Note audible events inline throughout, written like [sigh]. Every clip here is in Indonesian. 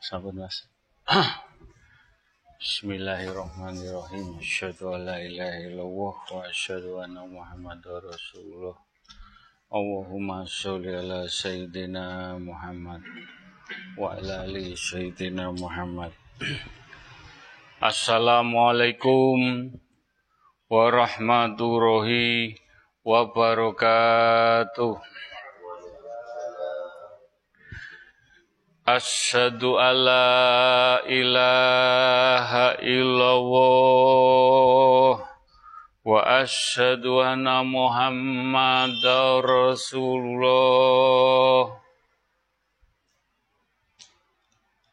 Sampun Mas. Bismillahirrahmanirrahim. Asyhadu an la ilaha illallah wa asyhadu anna Muhammadar Rasulullah. Allahumma sholli ala sayyidina Muhammad wa ala ali sayyidina Muhammad. Assalamualaikum warahmatullahi wabarakatuh. Asyhadu alla ilaha illallah wa asyhadu anna Muhammadar Rasulullah.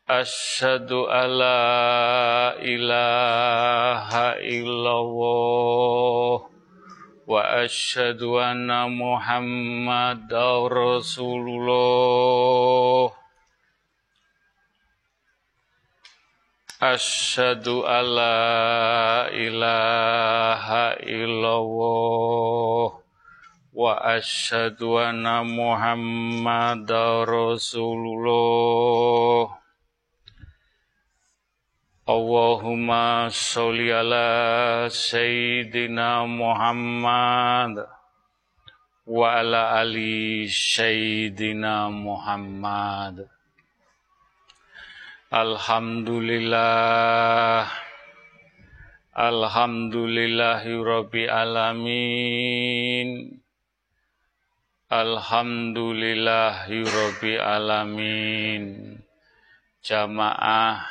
Asyhadu alla ilaha illallah wa asyhadu anna Muhammadar Rasulullah. Asyhadu alla ilaha illallah wa asyhadu anna Muhammadar Rasulullah. Allahumma sholli ala sayyidina Muhammad wa ala ali sayyidina Muhammad. Alhamdulillah. Alhamdulillahi Alamin. Alhamdulillahi Alamin. Jamaah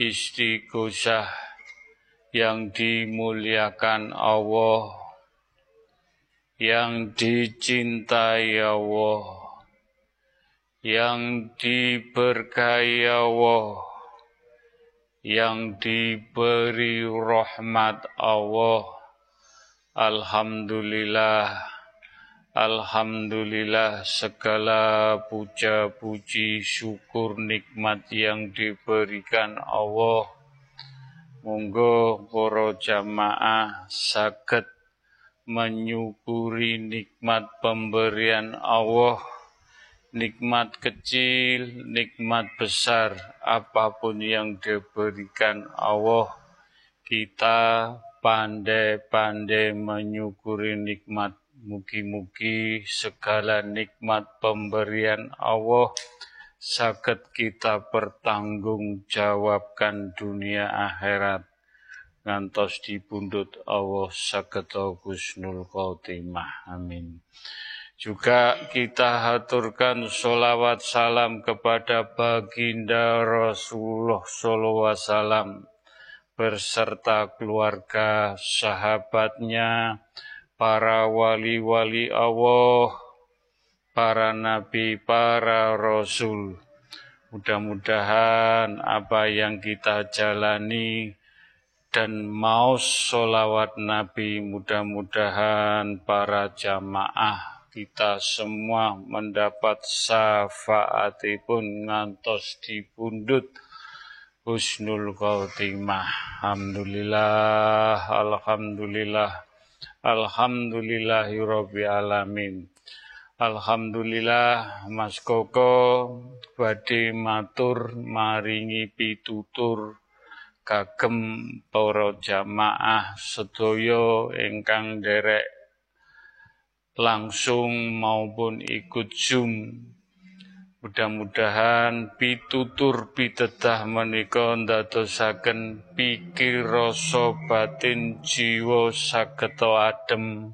istighosah yang dimuliakan Allah yang dicintai Allah yang diberkahi Allah, yang diberi rahmat Allah. Alhamdulillah, Alhamdulillah segala puja puji syukur nikmat yang diberikan Allah. Monggo para jamaah sakit menyukuri nikmat pemberian Allah nikmat kecil, nikmat besar, apa pun yang diberikan Allah, kita pandai-pandai menyukuri nikmat. Mugi-mugi segala nikmat pemberian Allah sakit kita pertanggungjawabkan dunia akhirat ngantos dibundut Allah sakit Husnul Khotimah. Amin. Juga kita haturkan sholawat salam kepada baginda Rasulullah SAW berserta keluarga, sahabatnya, para wali-wali Allah, para nabi, para rasul. Mudah-mudahan apa yang kita jalani dan mau sholawat Nabi mudah-mudahan para jamaah kita semua mendapat syafaatipun ngantos dipundut husnul khotimah. Alhamdulillah, alhamdulillah, alhamdulillahi alamin. Alhamdulillah Mas Koko badhe matur maringi pitutur kagem para jamaah sedaya ingkang derek langsung maupun ikut Zoom. Mudah-mudahan pitutur pitedah menika ndadosaken pikir rasa batin jiwa sageta adem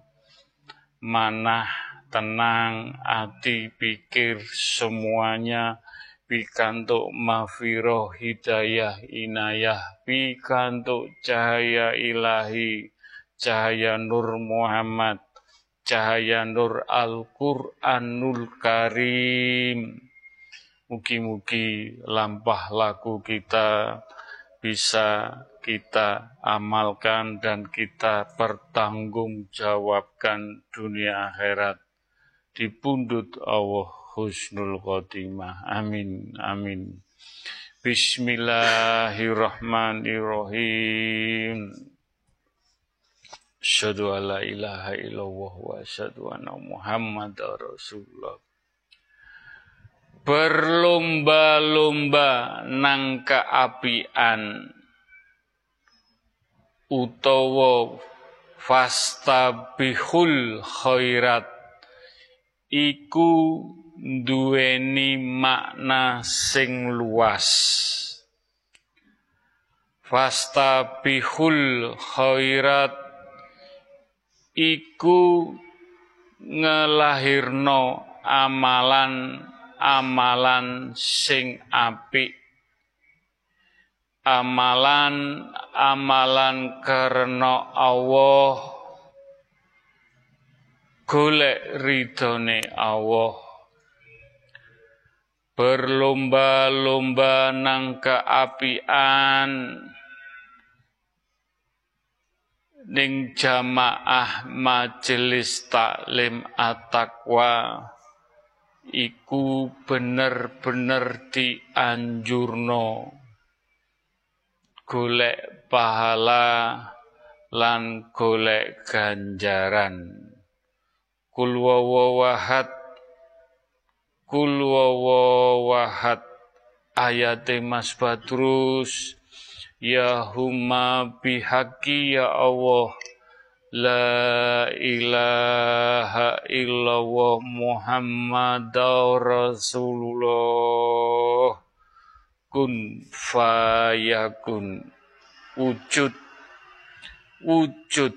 manah tenang hati pikir semuanya pikantuk mafiroh hidayah inayah pikantuk cahaya ilahi cahaya nur Muhammad cahaya nur Al-Qur'anul Karim. Mugi-mugi lampah laku kita bisa kita amalkan dan kita pertanggungjawabkan dunia akhirat di pundut Allah husnul khotimah. Amin. Amin. Bismillahirrahmanirrahim. Asyhadu an la ilaha illallah wa asyhadu anna Muhammadar Rasulullah. berlomba-lomba nang keapian utawa fastabihul khairat iku duweni makna sing luas fastabihul khairat iku ngelahirno amalan amalan sing apik. Amalan amalan karena Allah. Golek ridhone Allah. Berlomba-lomba nang keapian ning jamaah majelis taklim at-taqwa iku bener-bener dianjurno. Golek pahala lan golek ganjaran. Kul wawahad kul wawahad ayate Mas Badrus ya huma bihaqi ya Allah. La ilaha illallah Muhammad Rasulullah. Kun fayakun Wujud. Wujud.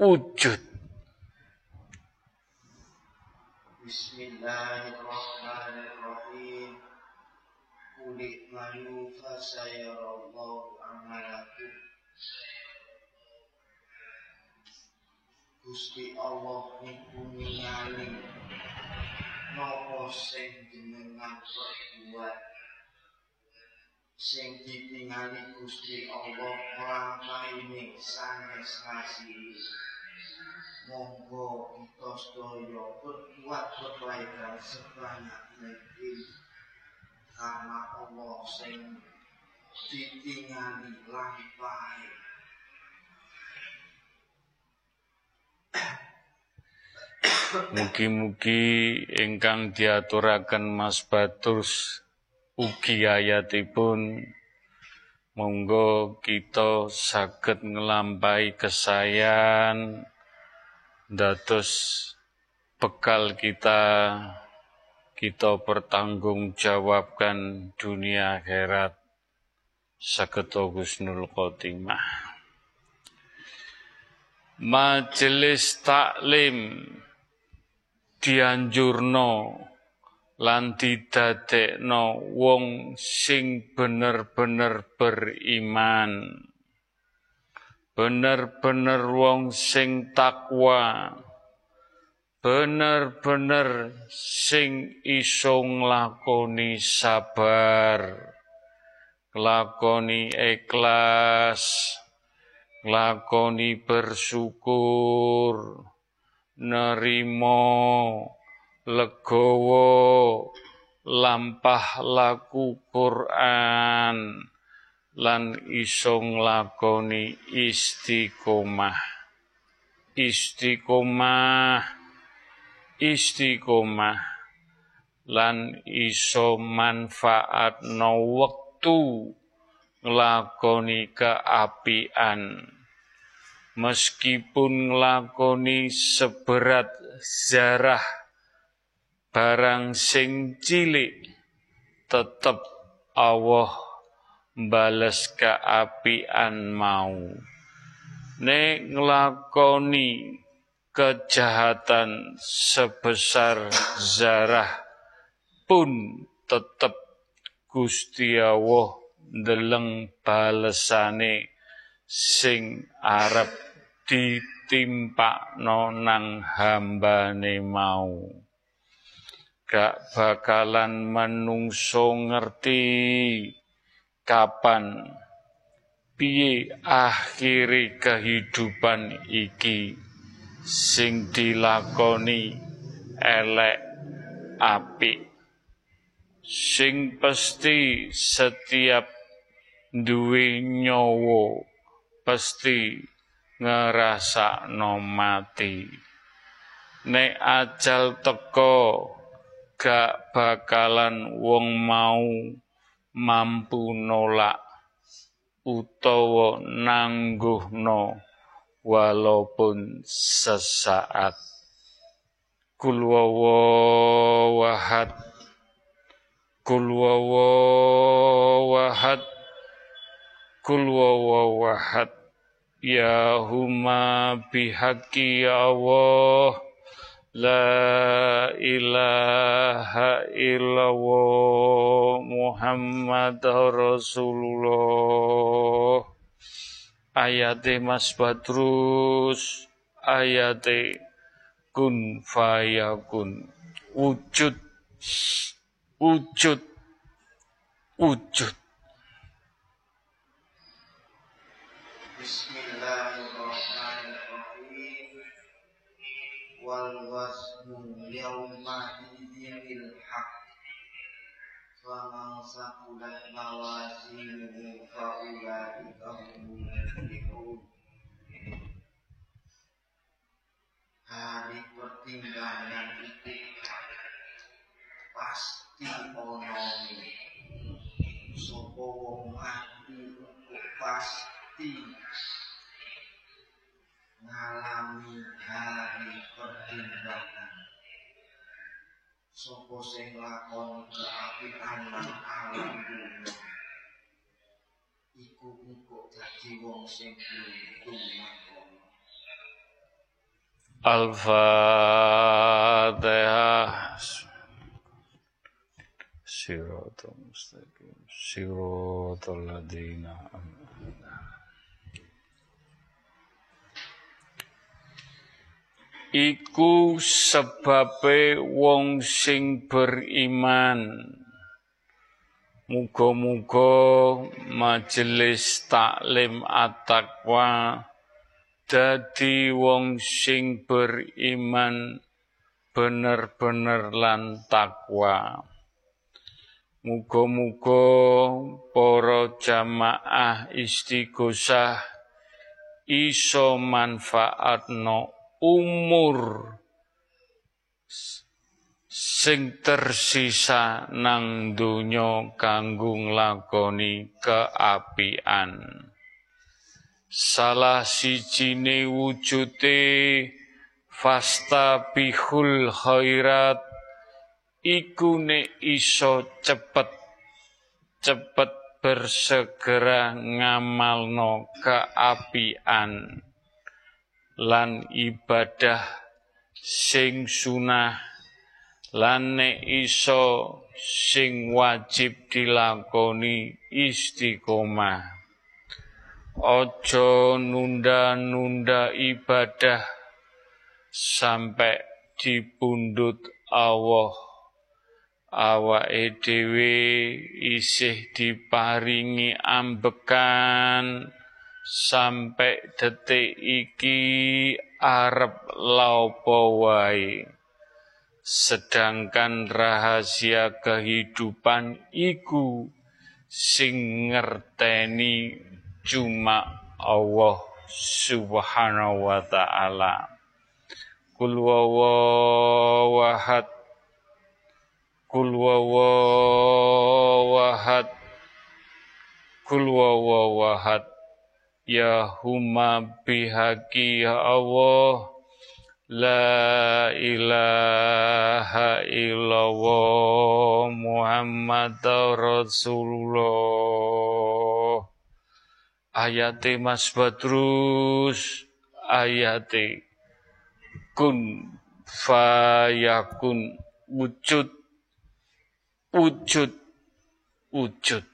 Wujud. Bismillahirrahmanirrahim Kulik malu fasayarallahu amalakum. Gusti Allah niku ningali napa sing jenengan perbuat? Sing ditingali Gusti Allah nglampaine sanes ngasih. Monggo kita sedaya berbuat kebaikan sebanyak mungkin karena Allah sing ditingali lampahe Mugi-mugi ingkang diaturaken Mas Batus ugi ayatipun monggo kita saged nglampahi kesayan dados bekal kita kita pertanggungjawabkan dunia akhirat saged husnul khotimah. Majelis taklim dianjurno lan didadekno wong sing bener-bener beriman. Bener-bener wong sing takwa bener-bener sing iso nglakoni sabar nglakoni ikhlas nglakoni bersyukur nerimo legowo lampah laku Quran lan iso nglakoni istiqomah. Istiqomah istiqomah lan iso manfaatno wektu nglakoni keapian. Meskipun nglakoni seberat zarah barang sing cilik tetep Allah bales keapian mau. Nek nglakoni kejahatan sebesar zarah pun tetep Gusti Allah ndeleng balesane sing arep ditimpakno nang hambane mau. Gak bakalan menungso ngerti kapan piye akhiri kehidupan iki sing dilakoni elek apik. Sing pasti setiap duwe nyawa pasti ngerasa mati. Nek ajal teko gak bakalan wong mau mampu nolak utawa nangguhno walaupun sesaat. Kul wahad. Kul wahad. Kul wahad. Ya huma bihaqi ya Allah. La ilaha illallah Muhammad Rasulullah Ayate Mas Badrus Ayate kun fayakun. Wujud. Wujud. Wujud. Bismillahirrahmanirrahim. Wal wasmu yawma idinil haq muflihun hari pertimbangan itu pasti onomi pasti ngalami hari pertimbangan sopo sing lakon keapian lan alam dunya iku engko dadi wong sing beruntung Al-Fatihah. Siratul mustaqim. Siratul ladina Iku sebabe wong sing beriman. Muga-muga majelis taklim at-taqwa dadi wong sing beriman bener-bener lan takwa. Muga-muga para jamaah istighosah iso manfaatno umur sing tersisa nang donya kanggo nglakoni keapian. Salah sijine wujute fasta bihul khairat iku nek iso cepet cepet bersegera ngamalno keapian lan ibadah sing sunah lan nek iso sing wajib dilakoni istiqomah. Ojo nunda-nunda ibadah sampai dipundut Allah. Awake dhewe isih diparingi ambekan sampai detik iki arep laupo wae. Sedangkan rahasia kehidupan iku sing ngerteni cuma Allah Subhanahu wa taala. Kul Kul Ya huma bihaqi ya Allah. La ilaha illallah Muhammad Rasulullah. Ayate Mas Badrus. Ayate kun fayakun. Wujud. Wujud. Wujud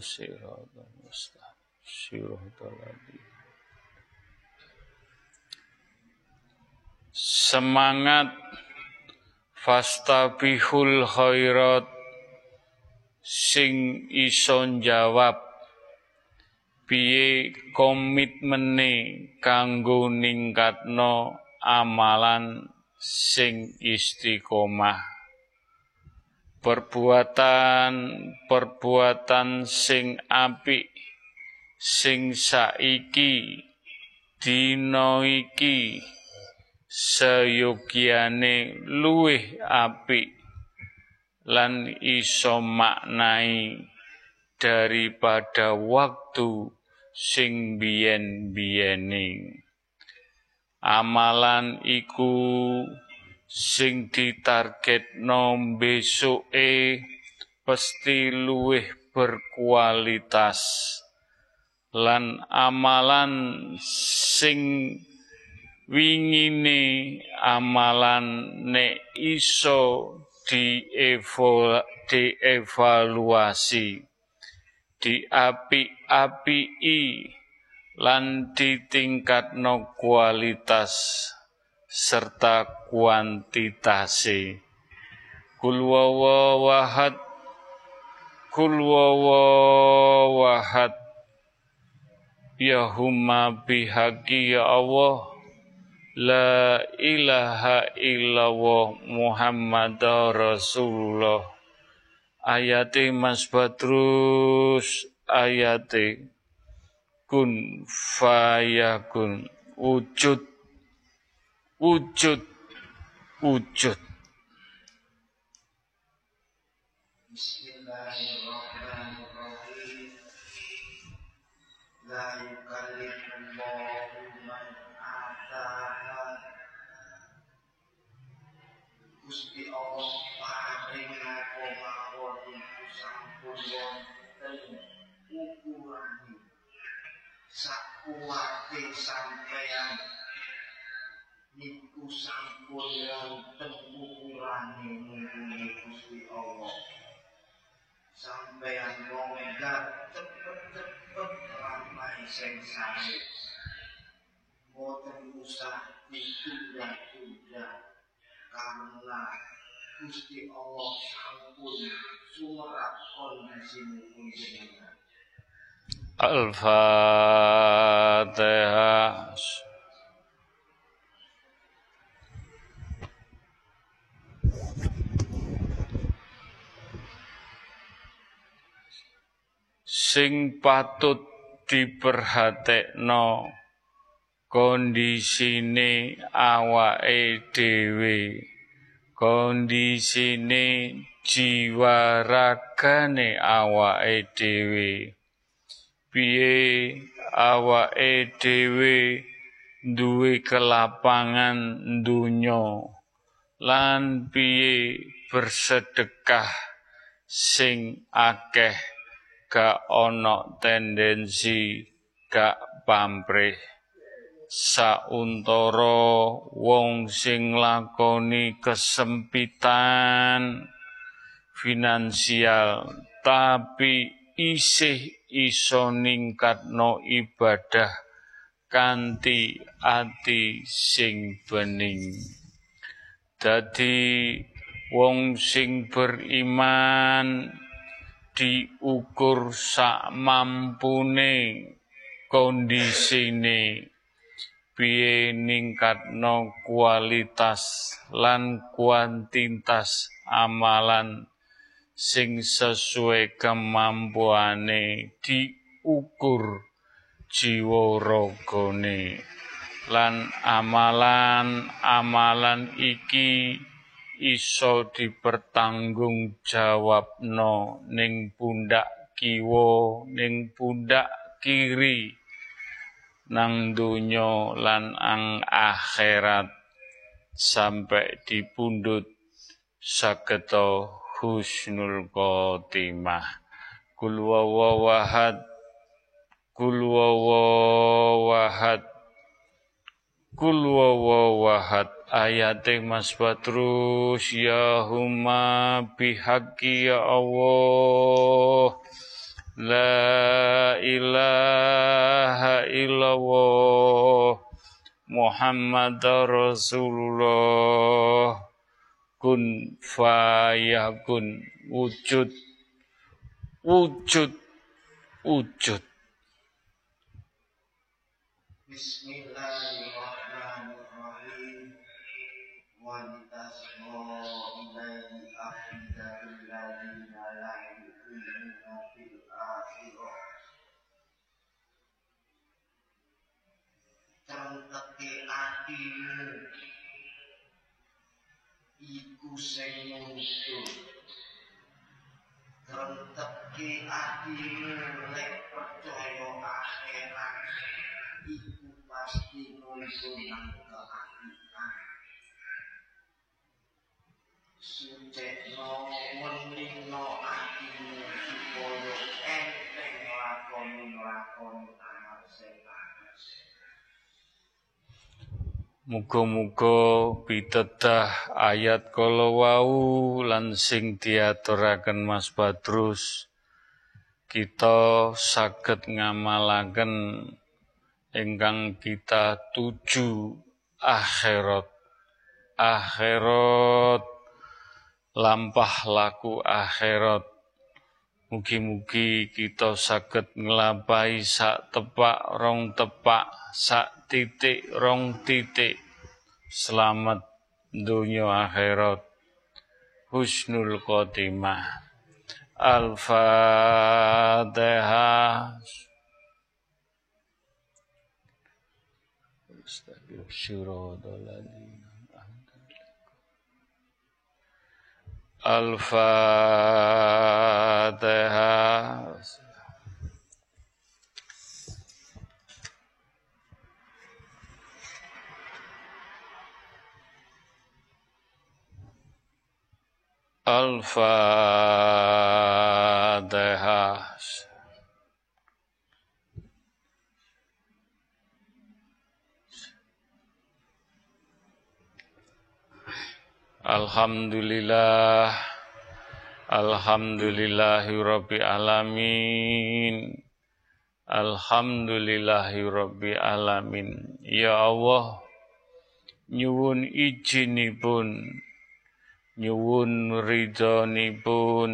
Siratal mustaqim. Siratal ladzina Semangat fastabihul khairat sing iso jawab piye komitmene kanggo ningkatno amalan sing istiqomah perbuatan perbuatan sing apik sing saiki dina iki seyogyane luwih apik lan iso maknai daripada waktu sing biyen-biyene. Amalan iku sing ditargetno besuke pasti luwih berkualitas. Lan amalan sing wingine amalan nek iso dievaluasi diapi-apii lan ditingkatno kualitas serta kuantitase kul wahad. Kul wahad. Ya humma bihaqi ya Allah. La ilaha illallah Muhammad Rasulullah. Ayate Mas Badrus ayate kun fayakun wujud wujud. Wujud. Bismillahirrahmanirrahim. La yukallifullahu man Allah sampun wonten ukurane mumpuni Gusti Allah. Sampeyan longgar cepet-cepet ramai sae. Boten usah ditunda-tunda. Karena Gusti Allah sampun sumerak kondisi panjenengan Al-Fatihah sing patut diperhatekno kondisine awake dhewe kondisine jiwa ragane awake dhewe. Piye awake dhewe duwe kelapangan dunya lan piye bersedekah sing akeh gak ana tendensi gak pamrih. Sauntara wong sing lakoni kesempitan finansial tapi isih iso ningkatno ibadah kanthi ati sing bening. Dadi wong sing beriman diukur sak mampune kondisine. Piye ningkatno kualitas lan kuantitas amalan sing sesuai kemampuane diukur jiwa ragane lan amalan-amalan iki iso dipertanggung jawabno ning pundak kiwa ning pundak kiri nang donya lan ang akhirat sampai dipundhut saketo husnul khotimah. Kul wawahad kul wawahad kul wawahad ayate Mas Badrus ya huma bihaqi ya Allah. La ilaha illallah. Muhammad Rasulullah. Kun fayakun wujud. Wujud. Wujud. Bismillahirrahmanirrahim. Akhirah. Tenteke atimu iku sing muncul. Tenteke atimu lek percaya akhirat iku pasti nang Muga-muga pitedah ayat kala wau lan sing diaturaken Mas Badrus kita saged ngamalaken ingkang kita tuju akhirat. Akhirat lampah laku akhirat Mugi-mugi kita saged nglampahi sak tepak rong tepak sak titik rong titik. Selamat dunia akhirat. Husnul khotimah. Al-Fatihah Al-Fatihah Al-Fatihah Alhamdulillah. Alhamdulillahi Rabbi Alamin. Alhamdulillahi Rabbi Alamin. Ya Allah Nyuwun izinipun Nyuwun ridhonipun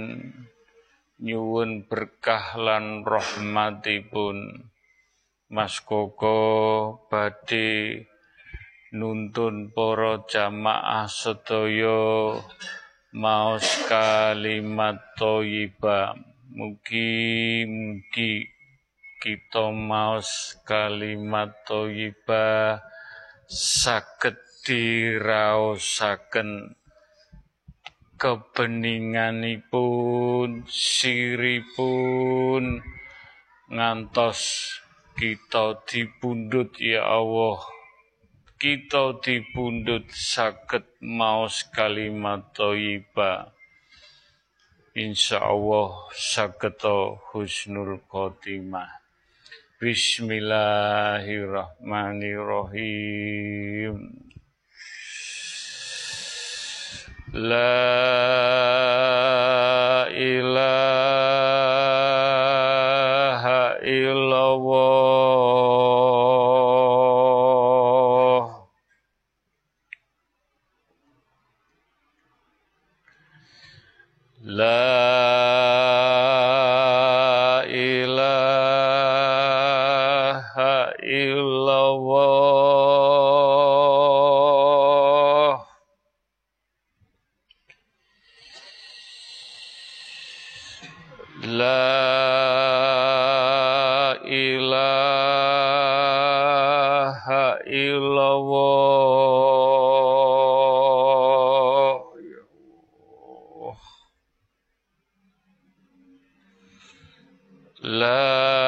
Nyuwun berkah lan rahmatipun. Mas Koko badhe nuntun para jamaah sedaya maos kalimat thayyibah mugi mugi kita maos kalimat thayyibah saged diraosaken. Kebeninganipun siripun ngantos kita dipundhut ya Allah kita dipundhut saged maos kalimat thayyibah insyaallah saged husnul khotimah. Bismillahirrahmanirrahim. La ilaha La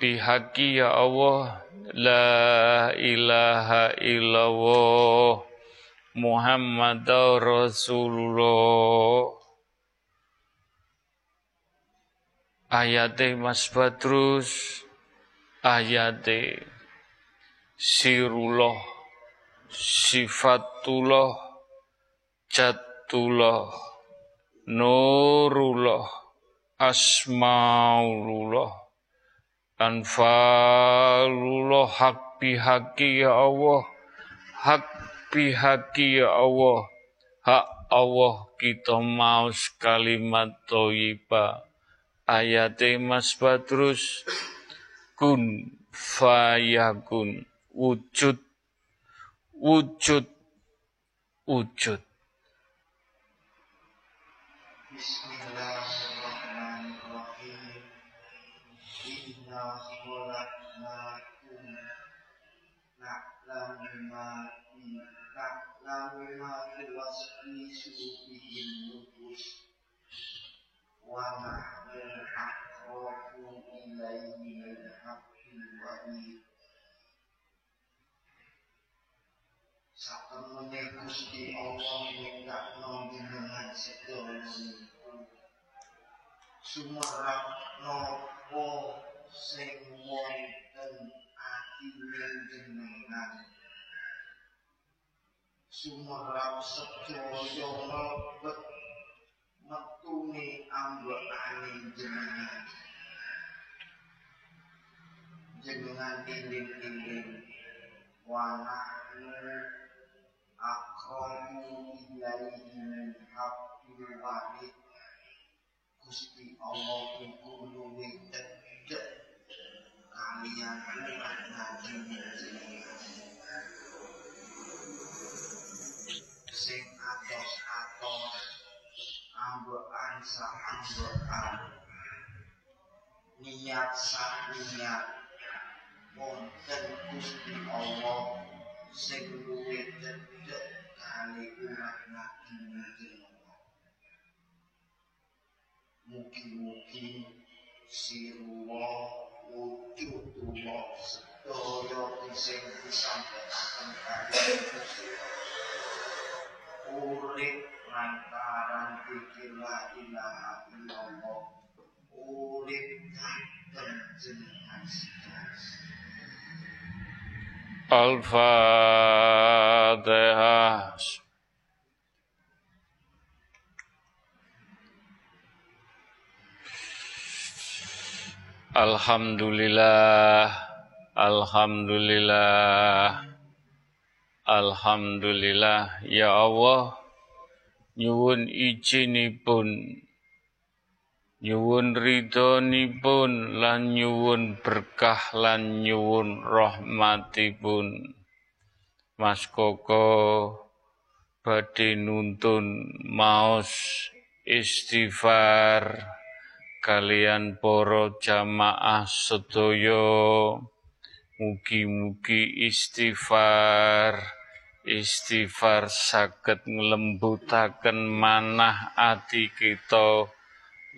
bihaqi ya Allah La ilaha illallah Muhammad Rasulullah. Ayate Mas Badrus Ayate Sirullah Sifatullah Jatullah Nurullah Asmaulullah Anfalullah Hak bihaki ya Allah. Hak bihaki ya Allah. Hak Allah kita mau kalimat toyibah. Ayate Mas Badrus kun fayakun wujud wujud wujud. Bismillahirrahmanirrahim. Na'lamu ma tuwaswisu bihi nufus wa nahnu aqrabu ilayhi min hablil warid. Satemene Gusti Allah nyiptakno jenengan sedaya niku. Sumerap nopo sing wonten atine jenengan. Sumerap sedaya mlebet metune ambekane jenengan. Jenengan iling-iling wanahnu akramu ilaihi min hablil warid Gusti Allah iku luwih cedhek kalian nabi jenengan sing atos-atos ambekan sak ambekan niat sak niat. Wonten Gusti Allah sing luwih cedhek kali umat nabi jenengan Mugi-mugi sirullah wujudullah sedaya sing disampaikan kali Gusti urip lantaran pikir la ilaha illallah. Urip kagem jenengan sedas Al-Fatihah Alhamdulillah. Alhamdulillah Alhamdulillah. Ya Allah nyuwun izinipun nyuwun ridhonipun lan nyuwun berkah lan nyuwun rahmatipun. Mas Koko badhe nuntun maos istighfar kalian para jamaah sedaya. Mugi-mugi istighfar istighfar saged nglembutaken manah ati kita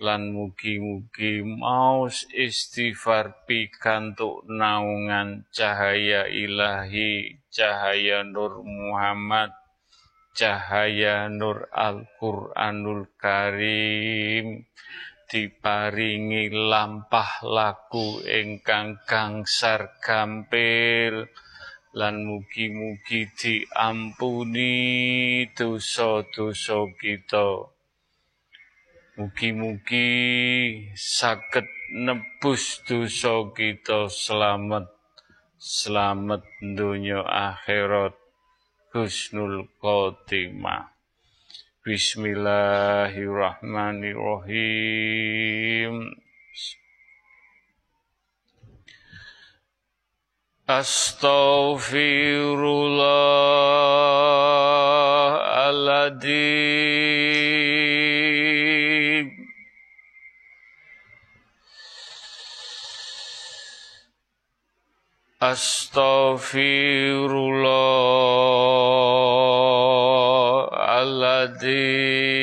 lan mugi-mugi maus istighfar pikantuk naungan cahaya ilahi cahaya Nur Muhammad cahaya Nur Al-Qur'anul Karim. Diparingi lampah laku ingkang gangsar gampil lan mugi-mugi diampuni dosa-dosa kita. Mugi-mugi saged nebus dosa kita. Selamat selamat dunia akhirat. Husnul khotimah. Bismillahirrahmanirrahim Astaghfirullahaladzim Astaghfirullahaladzim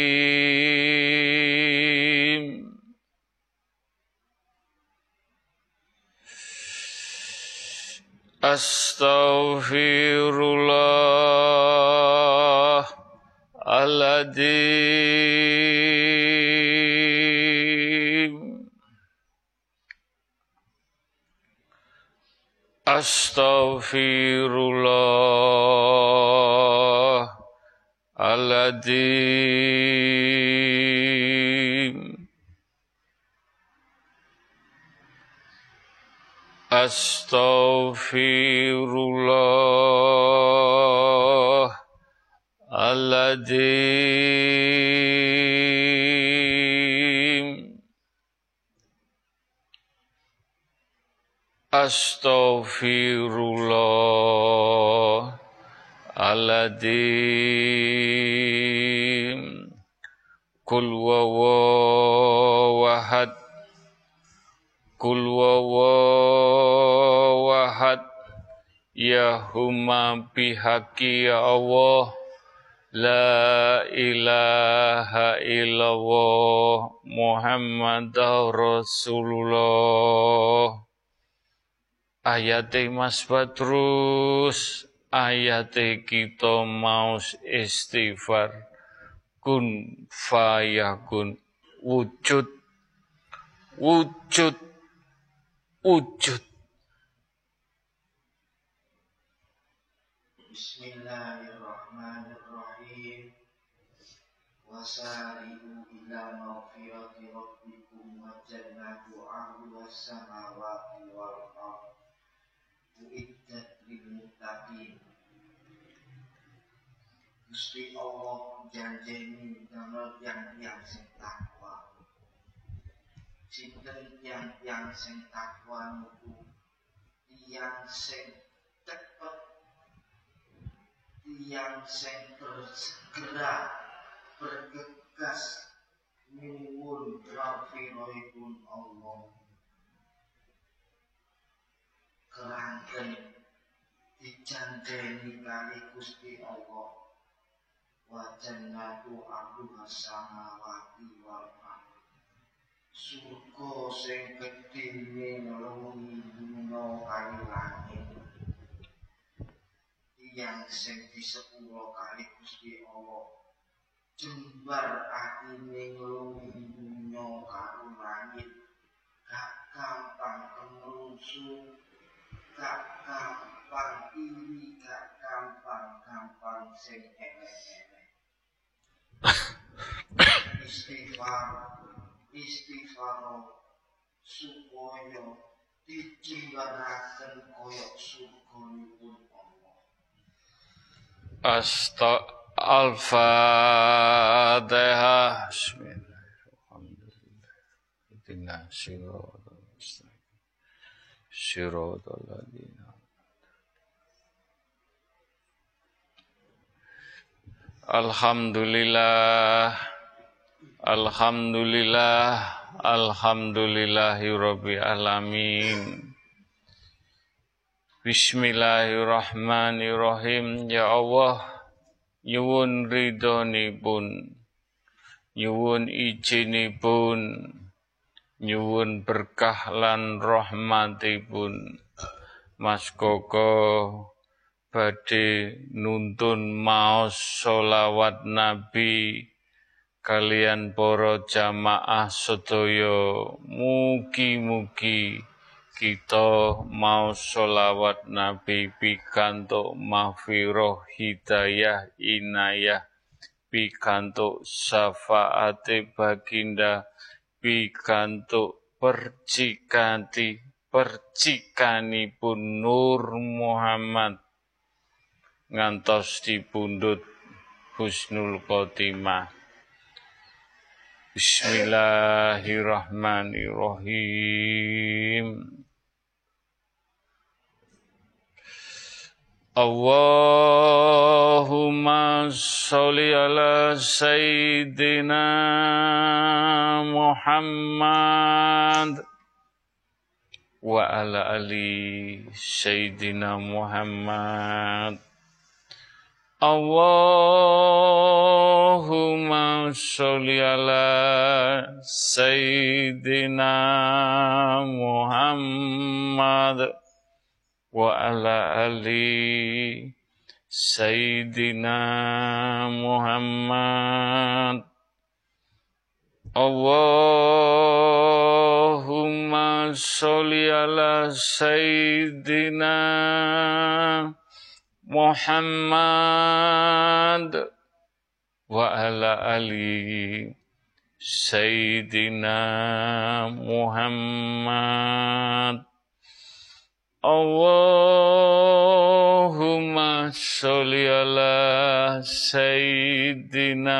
Astaghfirullah Aladim Astaghfirullah Aladim أستغفر الله العظيم. أستغفر الله العظيم. قل وهو Kul wawawahad Ya huma bihaqi ya Allah. La ilaha illallah Muhammad Rasulullah. Ayate Mas Badrus, ayate kita maus istighfar. Kun fayakun. Wujud. Wujud wujud. Bismillahirrahmanirrahim. Wasari'u ila maghfirati rabbikum wa jannatu ahlu samawati wal ardh Uiddat lil muttaqin. Gusti Allah janjeni damel yang-yang sing takwa Jinten yang sing takwa niku yang sing cepet yang sing bersegera bergegas nyuwun rafirohipun Allah. Kerangken dijandeni kali Gusti Allah. Wajan aku aku hasamawati wal surga sing gedine ngelungi dunya kali langit. Yang sing disepuro kali Gusti Allah. Jembar atine ngelungi dunya karo langit. Gak gampang kemrusu gak gampang iri gak gampang-gampang sing elek-elek. [coughs] Istighfar istighfar supaya dijimbaraken koyok surganipun Allah. Asta Al-Fatihah Alhamdulillah Alhamdulillah Alhamdulillahirabbil alamin Bismillahirrahmanirrahim. Ya Allah nyuwun ridhonipun nyuwun izinipun nyuwun berkah lan rahmatipun. Mas Koko badhe nuntun maos solawat Nabi kalian para jamaah sedaya mugi-mugi kita mau solawat Nabi pikantuk mahfirah hidayah inayah pikantuk syafaate baginda pikantuk percikanti percikanipun Nur Muhammad. Ngantos dipundhut husnul khotimah Bismillahirrahmanirrahim. Allahumma sholli ala sayyidina Muhammad wa ala ali sayyidina Muhammad Allahumma sholli ala sayyidina Muhammad wa ala ali sayyidina Muhammad. Allahumma sholli ala sayyidina Muhammad wa ala ali sayyidina Muhammad Allahumma sholli ala sayyidina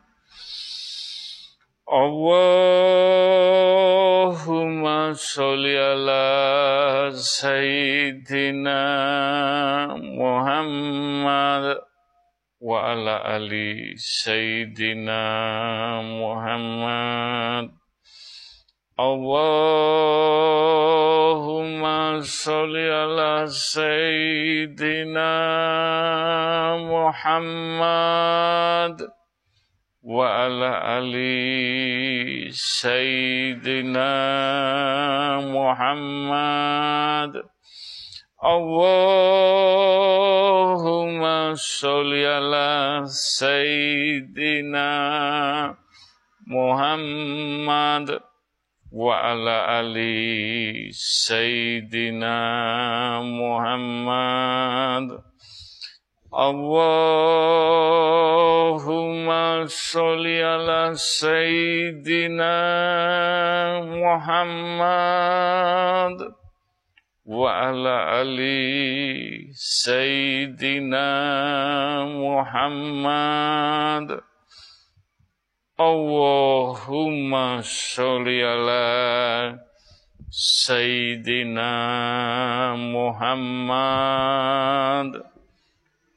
ali sayyidina Muhammad Allahumma sholli ala sayyidina Muhammad wa ala ali sayyidina Muhammad. Allahumma sholli ala sayyidina Muhammad wa ala ali sayyidina Muhammad Allahumma sholli ala sayyidina Muhammad wa ala ali sayyidina Muhammad Allahumma sholli ala Sayyidina Muhammad wa ala ali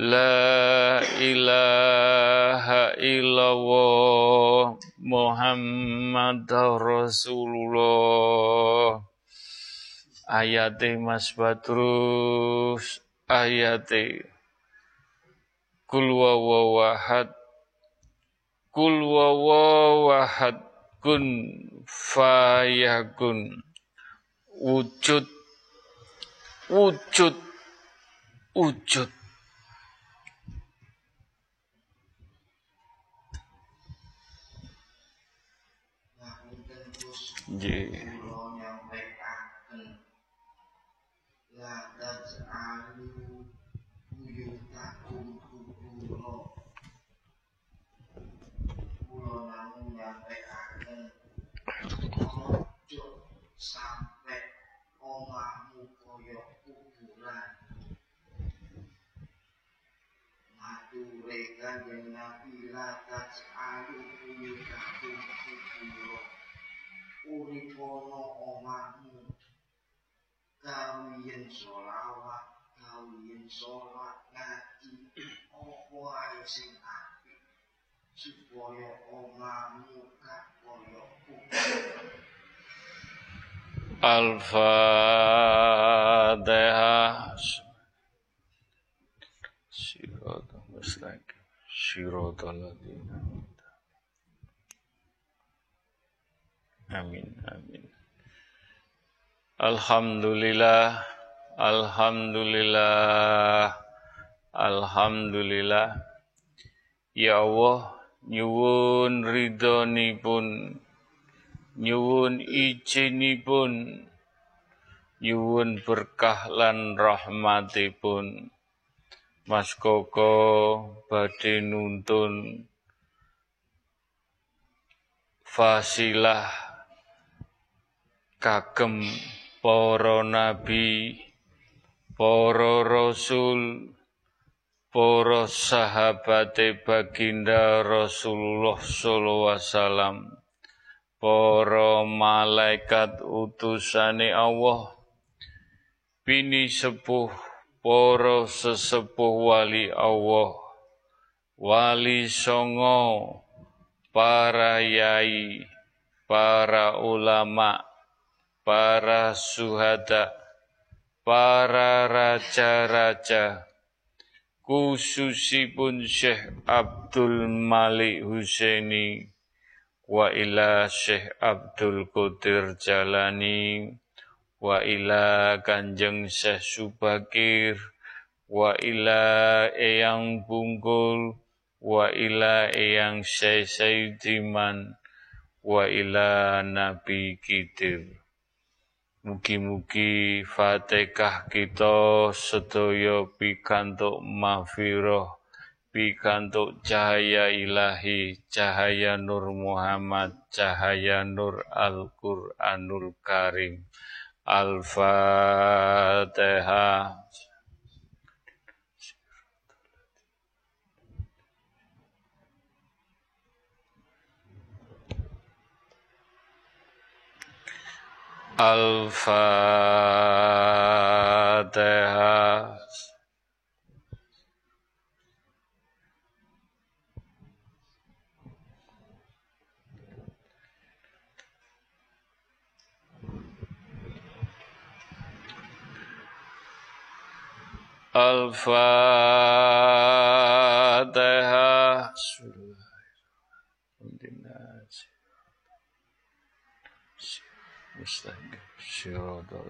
La ilaha illallah Muhammad Rasulullah. Ayate Mas Badrus Ayate Kul wawahad Kul wawahad Kun fayakun. Wujud Wujud Wujud Nggih. nyampaikan la taj'alu buyutakum kuburo kula namung nyampaikan ojo sampai omahmu koyo kuburan mature kanjeng Nabi la taj'alu buyutakum kuburo uripono omahmu kawiyen sholawat kawiyen sholat ngaji ae sing supaya omahmu gak Al-Fatihah Ladina Amin amin. Alhamdulillah Alhamdulillah Alhamdulillah. Ya Allah nyuwun ridhonipun nyuwun izinipun nyuwun berkah lan rahmatipun. Mas Koko badhe nuntun fasilah kagem para nabi para rasul para sahabate baginda Rasulullah sallallahu alaihi wasallam para malaikat utusane Allah bini sepuh para sesepuh wali Allah wali songo para yai para ulama para suhada para raja-raja khususipun Syekh Abdul Malik Husaini wa ila Syekh Abdul Qadir Jalani wa ila Kanjeng Syekh Subakir wa ila Eyang Bungkul wa ila Eyang Syekh Sayyidiman wa ila Nabi Kidir Mugi-mugi Fatihah kita sedaya pikantuk mahfirah pikantuk cahaya ilahi, cahaya Nur Muhammad, cahaya Nur Al-Qur'anul Karim. Al-Fatihah. Al-Fatihah. Al-Fatihah.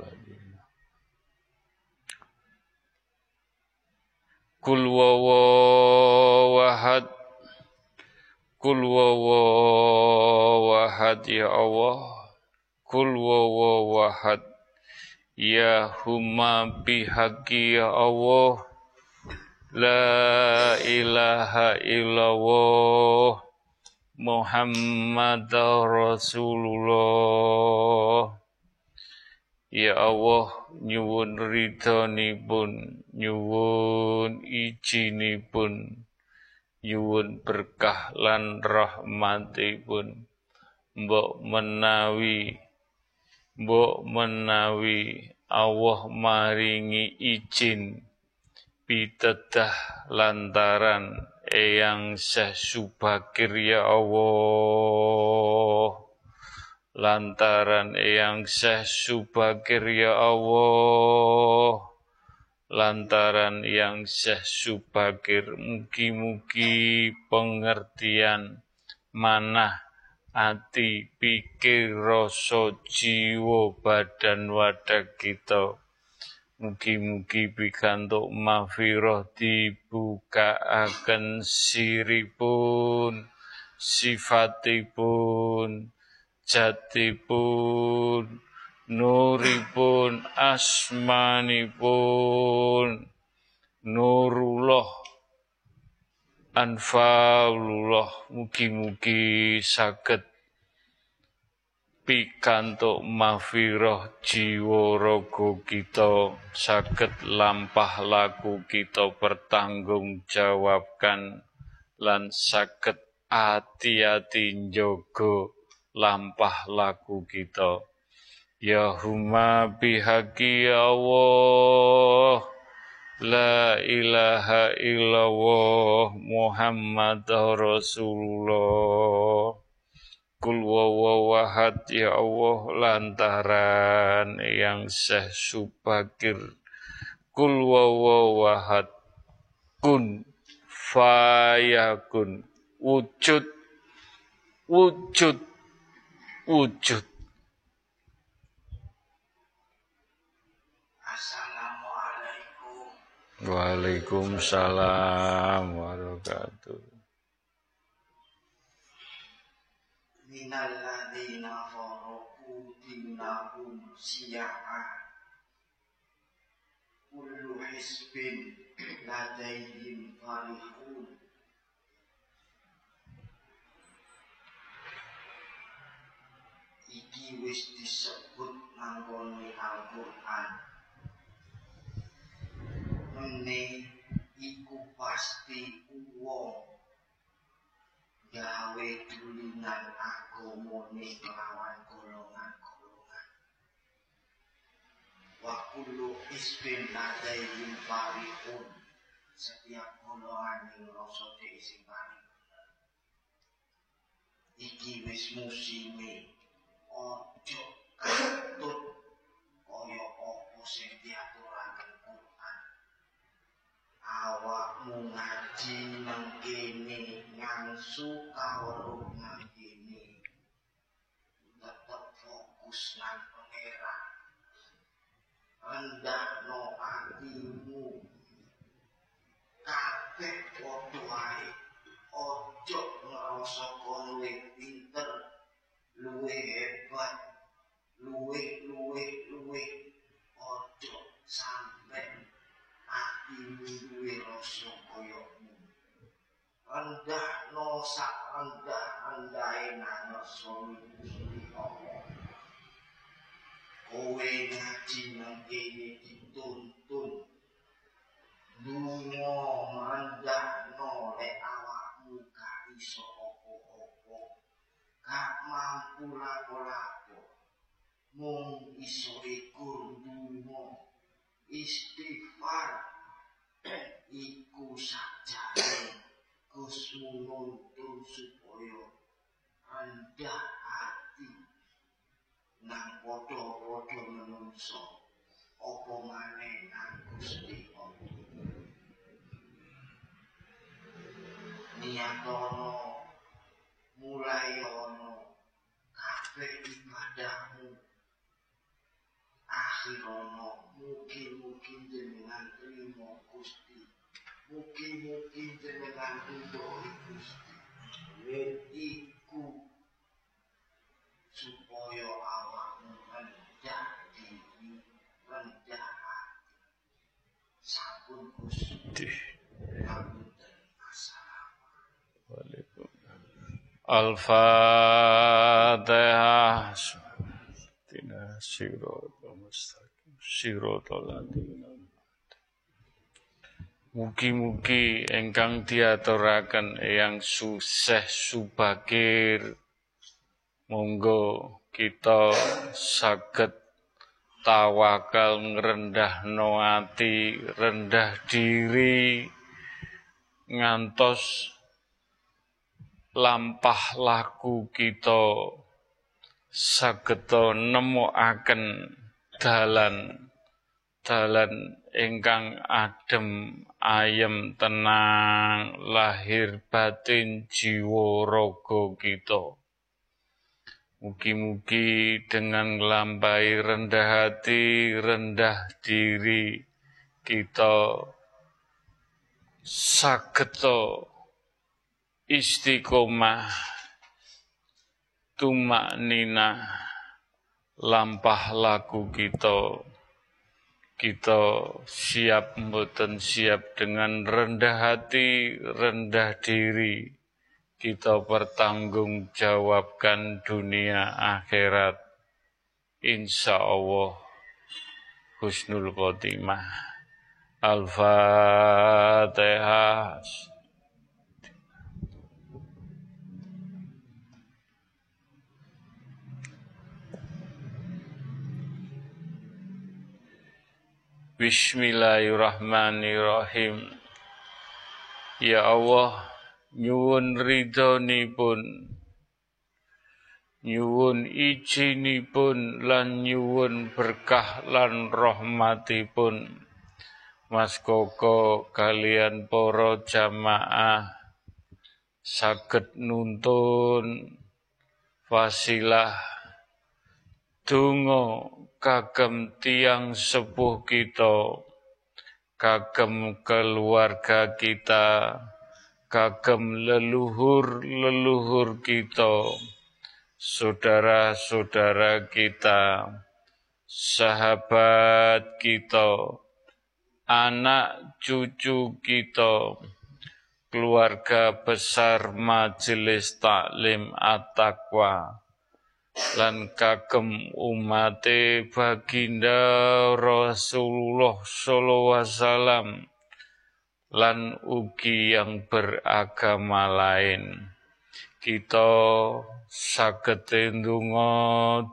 Ladzina Kul wawahad Kul wawahad ya Allah. Kul wawahad Ya huma bihaqi ya Allah. La ilaha illallah Muhammad Rasulullah. Ya Allah nyuwun ridhonipun nyuwun ijinipun nyuwun berkah lan rahmatipun. Mbok menawi mbok menawi Allah maringi izin pitedah lantaran Eyang Syekh Subakir ya Allah. Lantaran Eyang Syekh Subakir ya Allah. Lantaran yang Syekh Subakir mugi-mugi pengertian mana ati pikir rasa jiwa badan wadah kita Mugi-mugi pikantuk mafiroh akan siripun, sifatipun, jatipun, nuripun, asmanipun, nurullah, anfaulullah, mugi-mugi saged pikantuk mafiroh jiwa raga kita saged lampah laku kita bertanggung jawabkan lan saged ati-ati njogo lampah laku kita. Ya huma bihaqi Allah La ilaha illallah Muhammad Rasulullah Kul wawahad ya Allah lantaran yang Syekh Subakir. Kul wawahad kun fayakun wujud wujud wujud. Assalamualaikum. Waalaikumsalam warahmatullahi minalladzina faraqu dinahum syi'a kullu hisbin ladaihim farihun. Iki wis disebut nanggone Al-Qur'an. Mene iku pasti wong gawe tulingan agamane kelawan golongan-golongan wa kullu isbin ladaihim farihun setiap golongan yang rasa sing paling iki wis musime ojo katut kaya apa sing Quran awakmu ngaji kene ngangsu kawruh nang kene tetep fokus nang pangeran. Rendahno atimu kabeh padha wae ojo ngrasa kon luwih pinter luwih hebat luwih luwih luwih ojo sampe atimu duwe rasa koyomu rendah no sak rendah rendahe ngarsa Gusti Allah kowe ngaji nang kene dituntun. Lunga rendah no lek awakmu gak iso apa-apa. Gak mampu lapo-lapo. Mung iso ikur lunga istighfar [clears throat] iku sajane Gus nuntun supaya rendah hati. Nang padha-padha menungso apa maneh nang Gusti Allah? Niatono mulai ono kabeh ibadahmu akhirono mungkin mungkin jenengan trimo Gusti. Mungkin mungkin jenengan ridhoi Gusti. Iku supaya awakmu rendah diri rendah hati. Sampun Gusti. Pangunten Assalamualaikum. Al-Fatihah. Mugi-mugi engkang diaturaken yang susah subakir monggo kita saged tawakal ngerendah ati rendah diri ngantos lampah laku kita sageta nemokaken dalan dalan ingkang adem ayem tenang lahir batin jiwa raga kita. Mugi-mugi dengan lambai rendah hati, rendah diri, kita sageto istiqomah tumak nina lampah laku kita kita siap mboten siap dengan rendah hati, rendah diri. Kita bertanggung jawabkan dunia akhirat. Insya Allah husnul khotimah. Al-Fatihah. Bismillahirrahmanirrahim. Ya Allah, nyuwun pun, nyuwun pun, lan nyuwun berkah lan pun, Mas Koko kalian poro jamaah saged nuntun fasilah donga kagem tiang sepuh kita, kagem keluarga kita, kagem leluhur-leluhur kita, saudara-saudara kita, sahabat kita, anak cucu kita, keluarga besar Majelis Taklim At-Taqwa lan kagem umate baginda Rasulullah sallallahu wasallam. Lan ugi yang beragama lain. Kita saged ndonga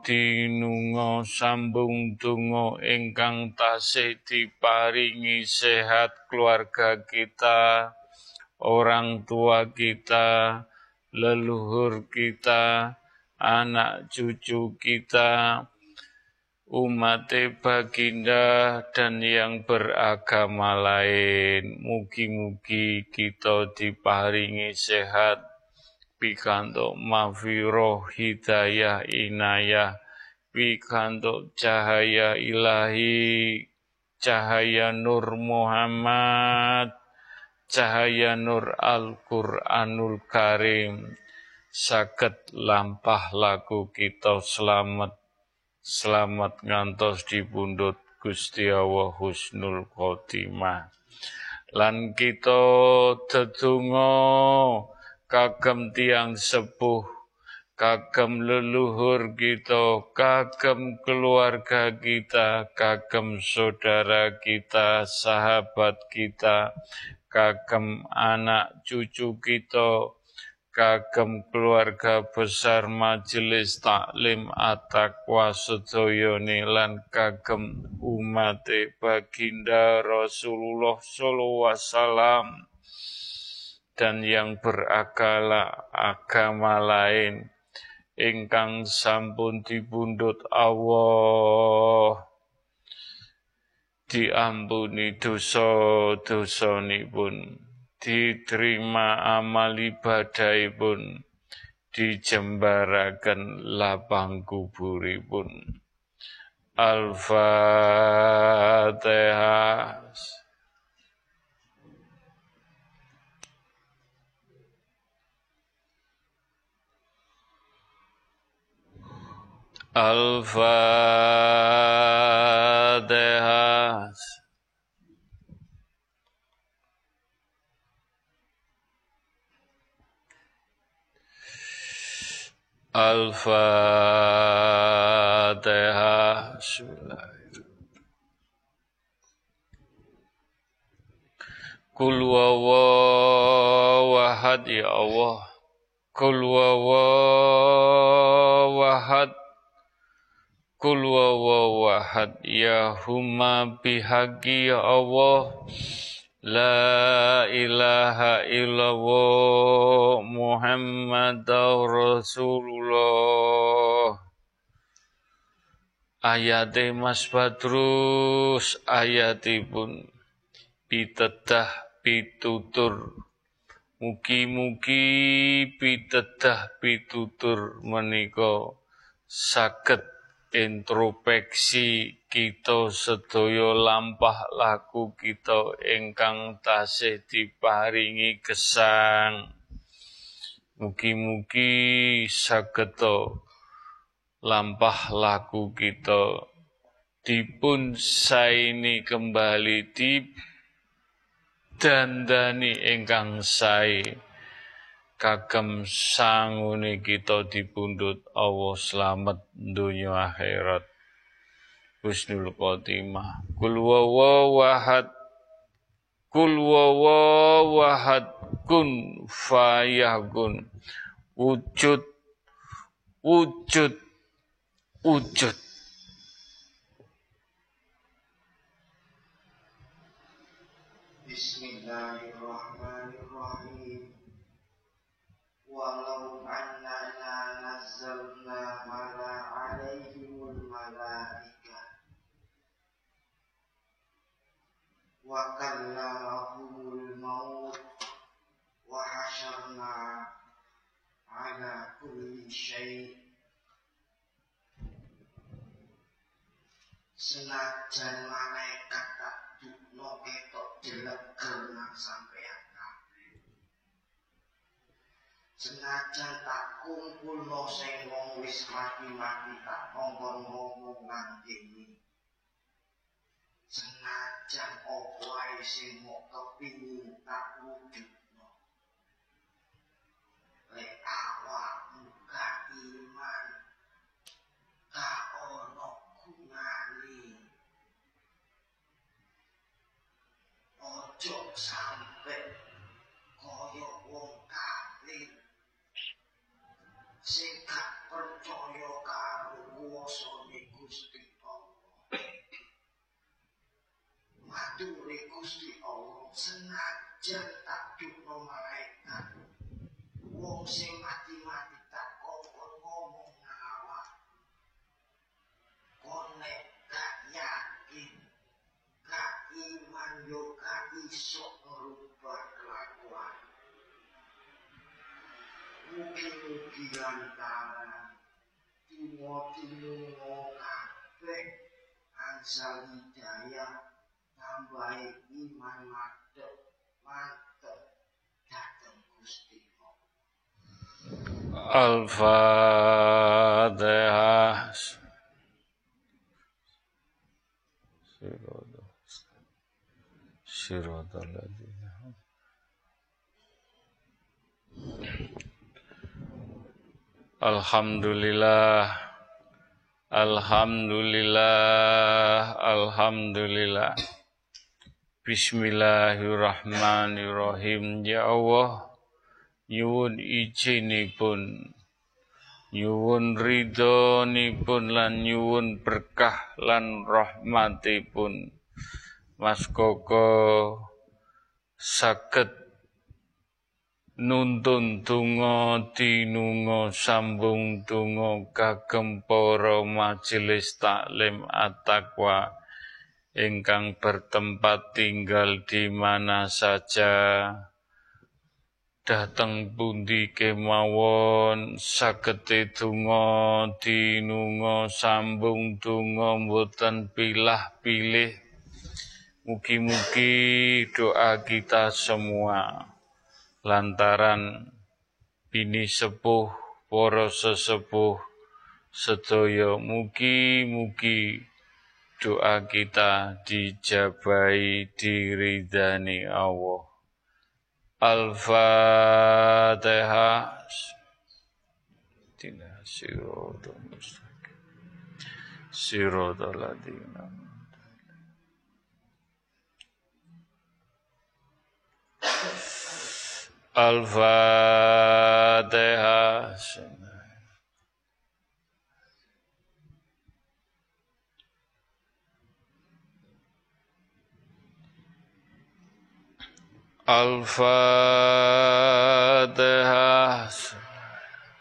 dinunga sambung donga ingkang tasih diparingi sehat keluarga kita orang tua kita leluhur kita anak cucu kita, umat baginda dan yang beragama lain. Mugi-mugi kita diparingi sehat, pikantuk mafiroh hidayah inayah, pikantuk cahaya ilahi, cahaya Nur Muhammad, cahaya Nur Al-Quranul Karim, saged lampah laku kita selamat. Selamat ngantos dipundhut Gusti Allah husnul khotimah. Lan kita tetunggo kagem tiang sepuh kagem leluhur kita kagem keluarga kita kagem saudara kita sahabat kita kagem anak cucu kita kagem keluarga besar majelis taklim atakwa sedayane lan kagem umat baginda Rasulullah sallallahu wasallam dan yang berakala agama lain. Ingkang sampun dibundut Allah. Diampuni dosa-dosanipun diterima amal ibadahipun dijembarakan lapang kuburipun Al-Fatihah. Al-Fatihah. Al-Fatihah. Kul wawahad ya Allah. Kul wawahad. Kul wawahad ya huma bihaqi ya Allah. La ilaha illallah Muhammad Rasulullah. Ayat Mas Badrus ayatipun pitedah pitutur. Mugi-mugi pitedah pitutur menika saged introspeksi kita sedaya lampah laku kita ingkang tasih diparingi gesang. Mugi-mugi saged lampah laku kita dipun saini kembali di dandani ingkang sae kagem sangune kita dipundhut Allah selamat dunia akhirat. Husnul khotimah kul wawahad kul wawahad kun fayakun wujud. Wujud. Wujud. Bismillahirrahmanirrahim. Nazzalna mala alaihimul malaika. Wa kallamahumul maut. Wa hasyarna ala kulli syai' senajan malaikat tak ketok sampean senajan tak kumpul no sing wong wis mati-mati tak ngomong ngomong nang kene senajan opo ae sing mok kepingin tak wujudno. Lek awakmu gak iman gak ono gunane. Ojo sampe sing percaya karo kuwasane Gusti Allah. Mature Gusti Allah senajan tak dukno malaikat. Wong sing mati-mati tak kongkon ngomong nang awak konek gak yakin gak iman yo gak iso ngerubah mugi-mugi lantaran timo-timo kabeh angsal hidayah tambahi iman mantep mantep dateng Gusti Al-Fatihah. Siratal ladzina Alhamdulillah. Alhamdulillah. Alhamdulillah. Bismillahirrahmanirrahim. Ya Allah Nyuwun izinipun. Nyuwun ridhonipun lan nyuwun berkah lan rahmatipun. Mas Koko saged nuntun donga tinunga sambung donga kagem para majelis taklim at-taqwa. Ingkang bertempat tinggal di mana saja. Dateng pundi kemawon sagete donga tinunga sambung donga mboten pilah-pilih. Mugi-mugi doa kita semua lantaran bini sepuh, para sesepuh, sedaya mugi-mugi doa kita dijabai diridani Allah. Al-Fatihah. Tina sirotol mustaqim. Sirotol ladina. Al-Fatihah.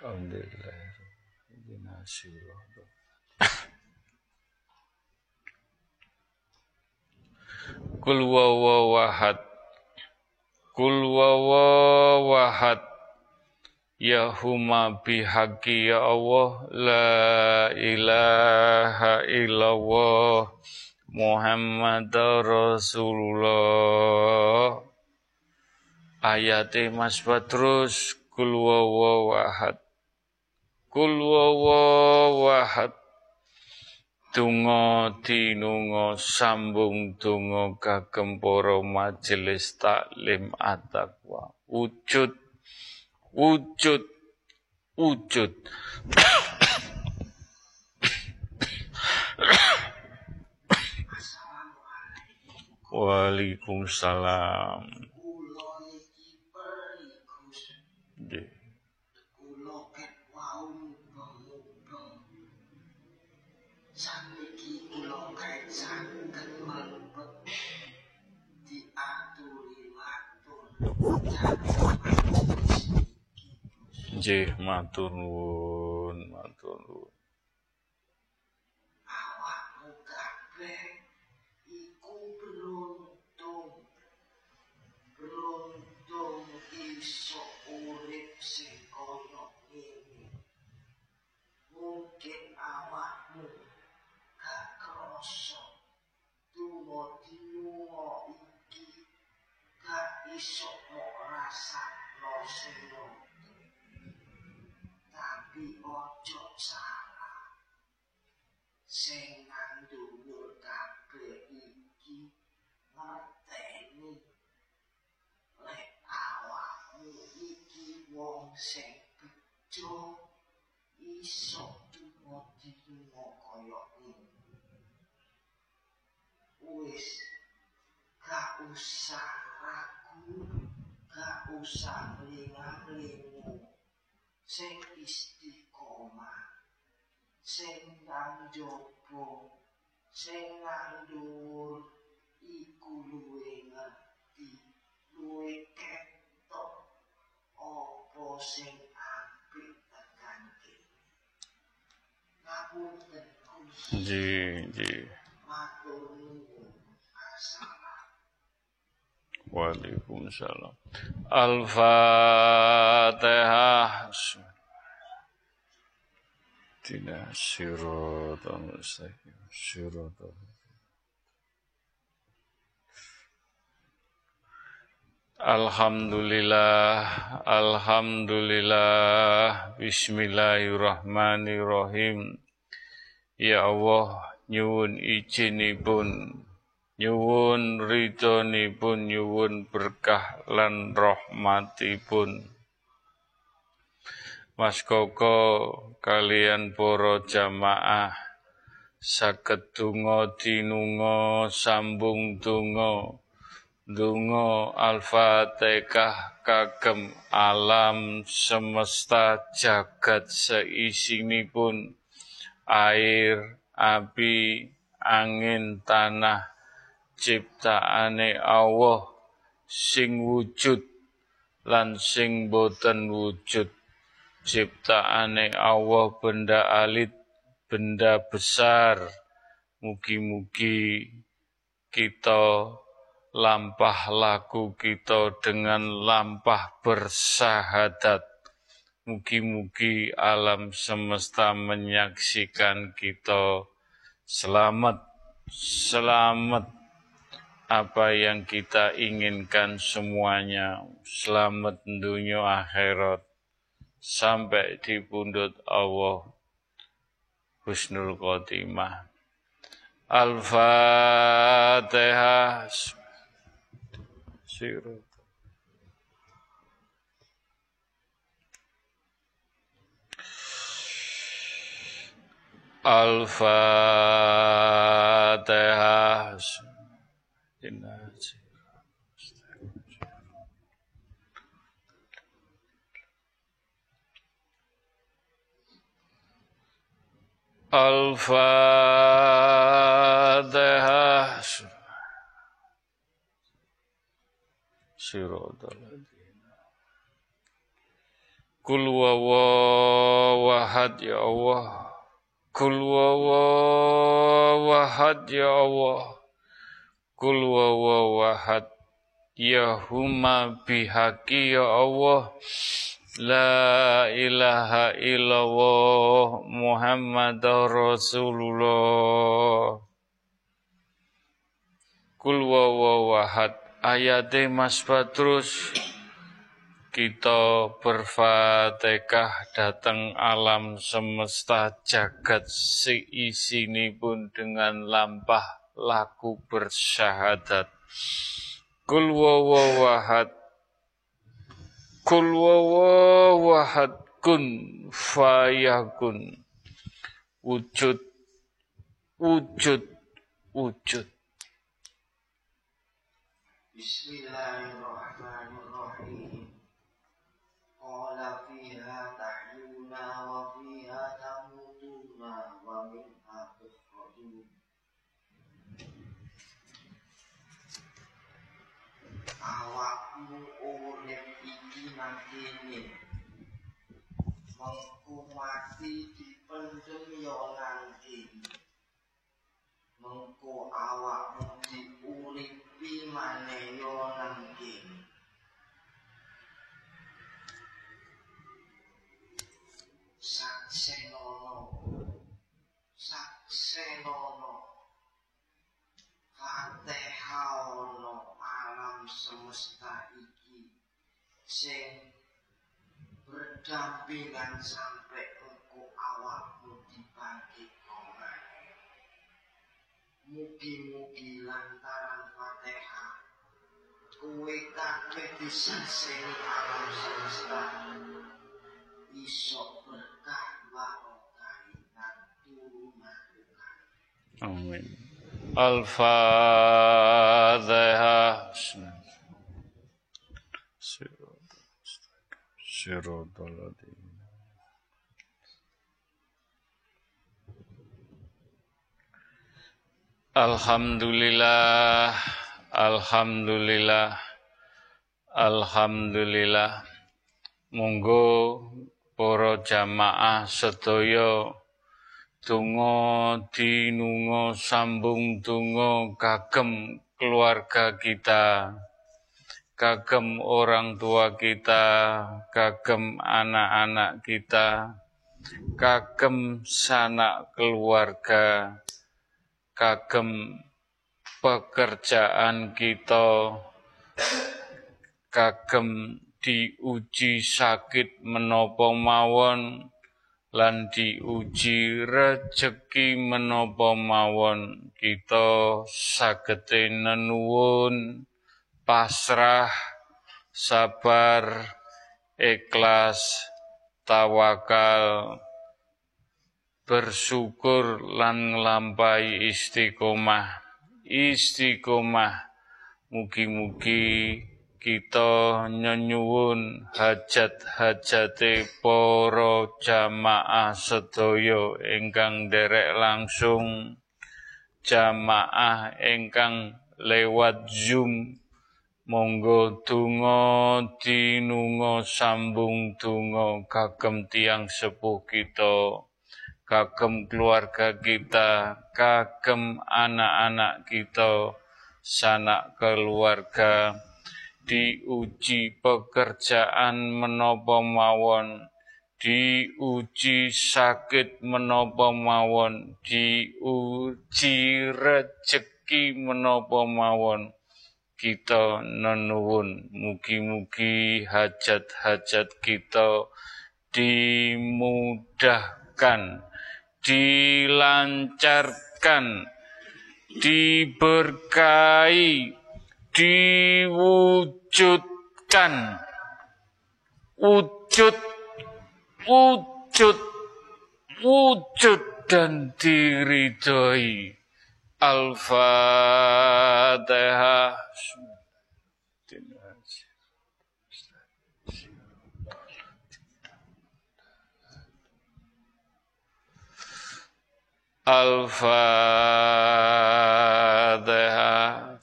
Alhamdulillah. Kul wawawahad. Kul wawawahad. Ya huma bihaqi ya Allah La ilaha illallah Muhammad Rasulullah. Ayate Mas Badrus kul wawahad kul wawahad Tungo tinungo sambung tungo kagem para majelis taklim atakwa wujud wujud wujud Waalaikumsalam. Ket saged mlebet diaturi matur. Nggih, matur nuwun, matur nuwun. Awakmu kabeh iku beruntung. Beruntung iso urip sing kaya ngene. Mungkin awakmu gak krasa donga dinunga iki gak iso mok rasakno seno. Tapi ojo salah. Sing nang dhuwur kabeh iki ngerteni lek awakmu iki wong sing bejo iso donga dinunga kaya. Wis gak usah ragu, gak usah linga-lingu. Sing istiqomah, sing nang jaba, sing nang dhuwur iku luwe ngerti, luwe ketok apa sing apik tekan kene. Ngapunten Gusti, Nggih, nggih. matur nuwun. Waalaikumsalam. Al-Fatihah. Tidak siratal mustaqim. Siratal Alhamdulillah, Alhamdulillah, Bismillahirrahmanirrahim. Ya Allah, nyuwun izinipun, nyuwun ridhonipun, nyuwun berkah lan rahmatipun. Mas Koko kalian para jamaah saged donga dinunga sambung donga Dungo Al-Fatihah kagem alam semesta jagat seisinipun air, api, angin, tanah ciptaane Allah sing wujud lan sing boten wujud. Ciptaane Allah benda alit benda besar. Mugi-mugi kita lampah laku kita dengan lampah bersahadat. Mugi-mugi alam semesta menyaksikan kita. Selamat, selamat apa yang kita inginkan semuanya. Selamat dunia akhirat sampai di pundut Allah husnul khotimah. Al-Fatihah. Sirut. Al-Fatihah. Al-Fatihah. Siratal Kul wawahad ya Allah. Kul wawahad ya Allah. Kul wawahad ya huma bihaqi ya Allah. La ilaha illallah Muhammad Rasulullah. Kul wawahad ayate Mas Badrus. Kita berfatihah datang alam semesta jagat pun dengan lampah laku bersyahadat Kul wawahad Kul wawahad kun fayakun. Wujud, wujud, wujud. Bismillahirrahmanirrahim. Qala fiha tahyuna wa fiha tamutuna wa minha Mugi-mugi lantaran Fatihah kue kabeh disaseni alam semesta. Iso berkah barokah dan turunan Amin. Al-Fatihah. Alhamdulillah Alhamdulillah Alhamdulillah. Monggo para jamaah sedaya donga dinunga sambung donga kagem keluarga kita kagem orang tua kita, kagem anak-anak kita, kagem sanak keluarga, kagem pekerjaan kita, kagem diuji sakit menopo mawon, lan diuji rejeki menopo mawon, kita sagete nenuwun, pasrah, sabar, ikhlas, tawakal, bersyukur lan nglampahi istiqomah. Istiqomah. Mugi-mugi kita nyenyuwun hajat-hajate para jamaah sedaya ingkang derek langsung. Jamaah ingkang lewat Zoom. Monggo donga dinunga sambung donga kagem tiang sepuh kita, kagem keluarga kita, kagem anak-anak kita, sanak keluarga, diuji pekerjaan menopo mawon, diuji sakit menopo mawon, diuji rejeki menopo mawon. Kita nenuwun mugi-mugi hajat-hajat kita dimudahkan dilancarkan, diberkahi, diwujudkan. Wujud, wujud, wujud dan diridhoi. Al-Fatihah. Alpha they have.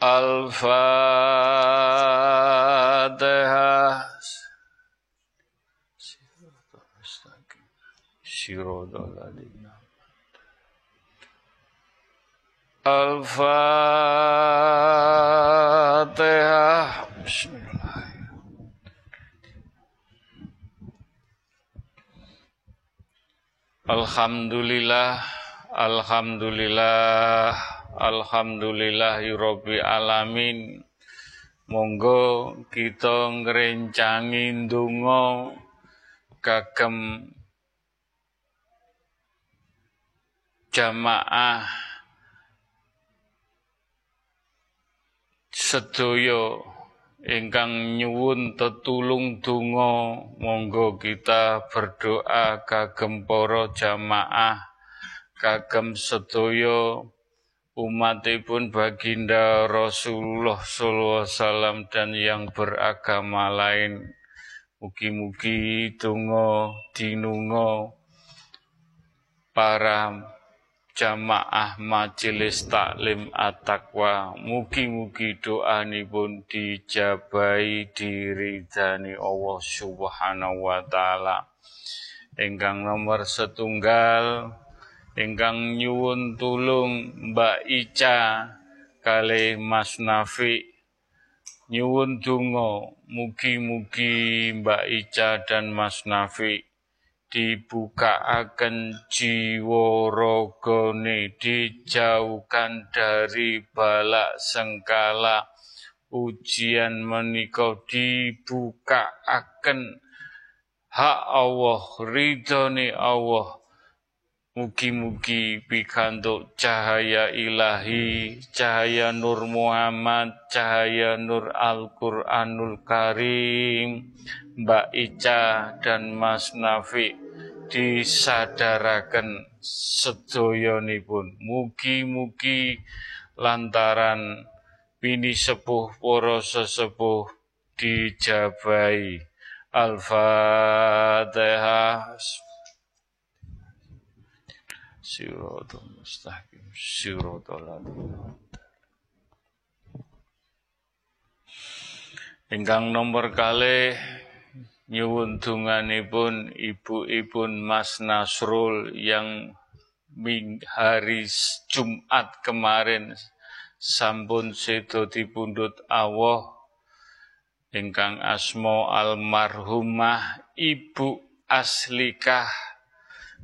Alpha they have. Shiro Dolali. Al-Fatihah. Al-Fatihah. Alhamdulillah, Alhamdulillah. Alhamdulillahirabbil alamin. Monggo kita ngrencangi ndonga kagem jamaah sedaya ingkang nyuwun tetulung donga monggo kita berdoa kagem para jamaah kagem sedaya umatipun baginda Rasulullah SAW dan yang beragama lain. Mugi-mugi tungo dinungo para jamaah majelis taklim at-taqwa. Mugi-mugi dijabai diridani Allah Subhanahu wa taala. Enggang nomor setunggal ingkang nyuwun tulung Mbak Ica kali Mas Nafi nyuwun donga mugi-mugi Mbak Ica dan Mas Nafi dibukaaken jiwa ragane dijauhkan dari balak sengkala. Ujian menika dibukaaken hak Allah ridhone Allah. Mugi-mugi pikantuk cahaya ilahi, cahaya Nur Muhammad, cahaya Nur Al-Quranul Karim, Mbak Ica dan Mas Nafi disadaraken pun. Mugi-mugi lantaran bini sepuh poro sesepuh dijabai. Al-Fatihah. Siratal mustaqim siratal Ingkang nomor kali nyuwun dunganipun ibu-ibun Mas Nasrul yang hari Jumat kemarin. Sampun sedo dipundhut Allah ingkang asmo almarhumah Ibu Aslikah.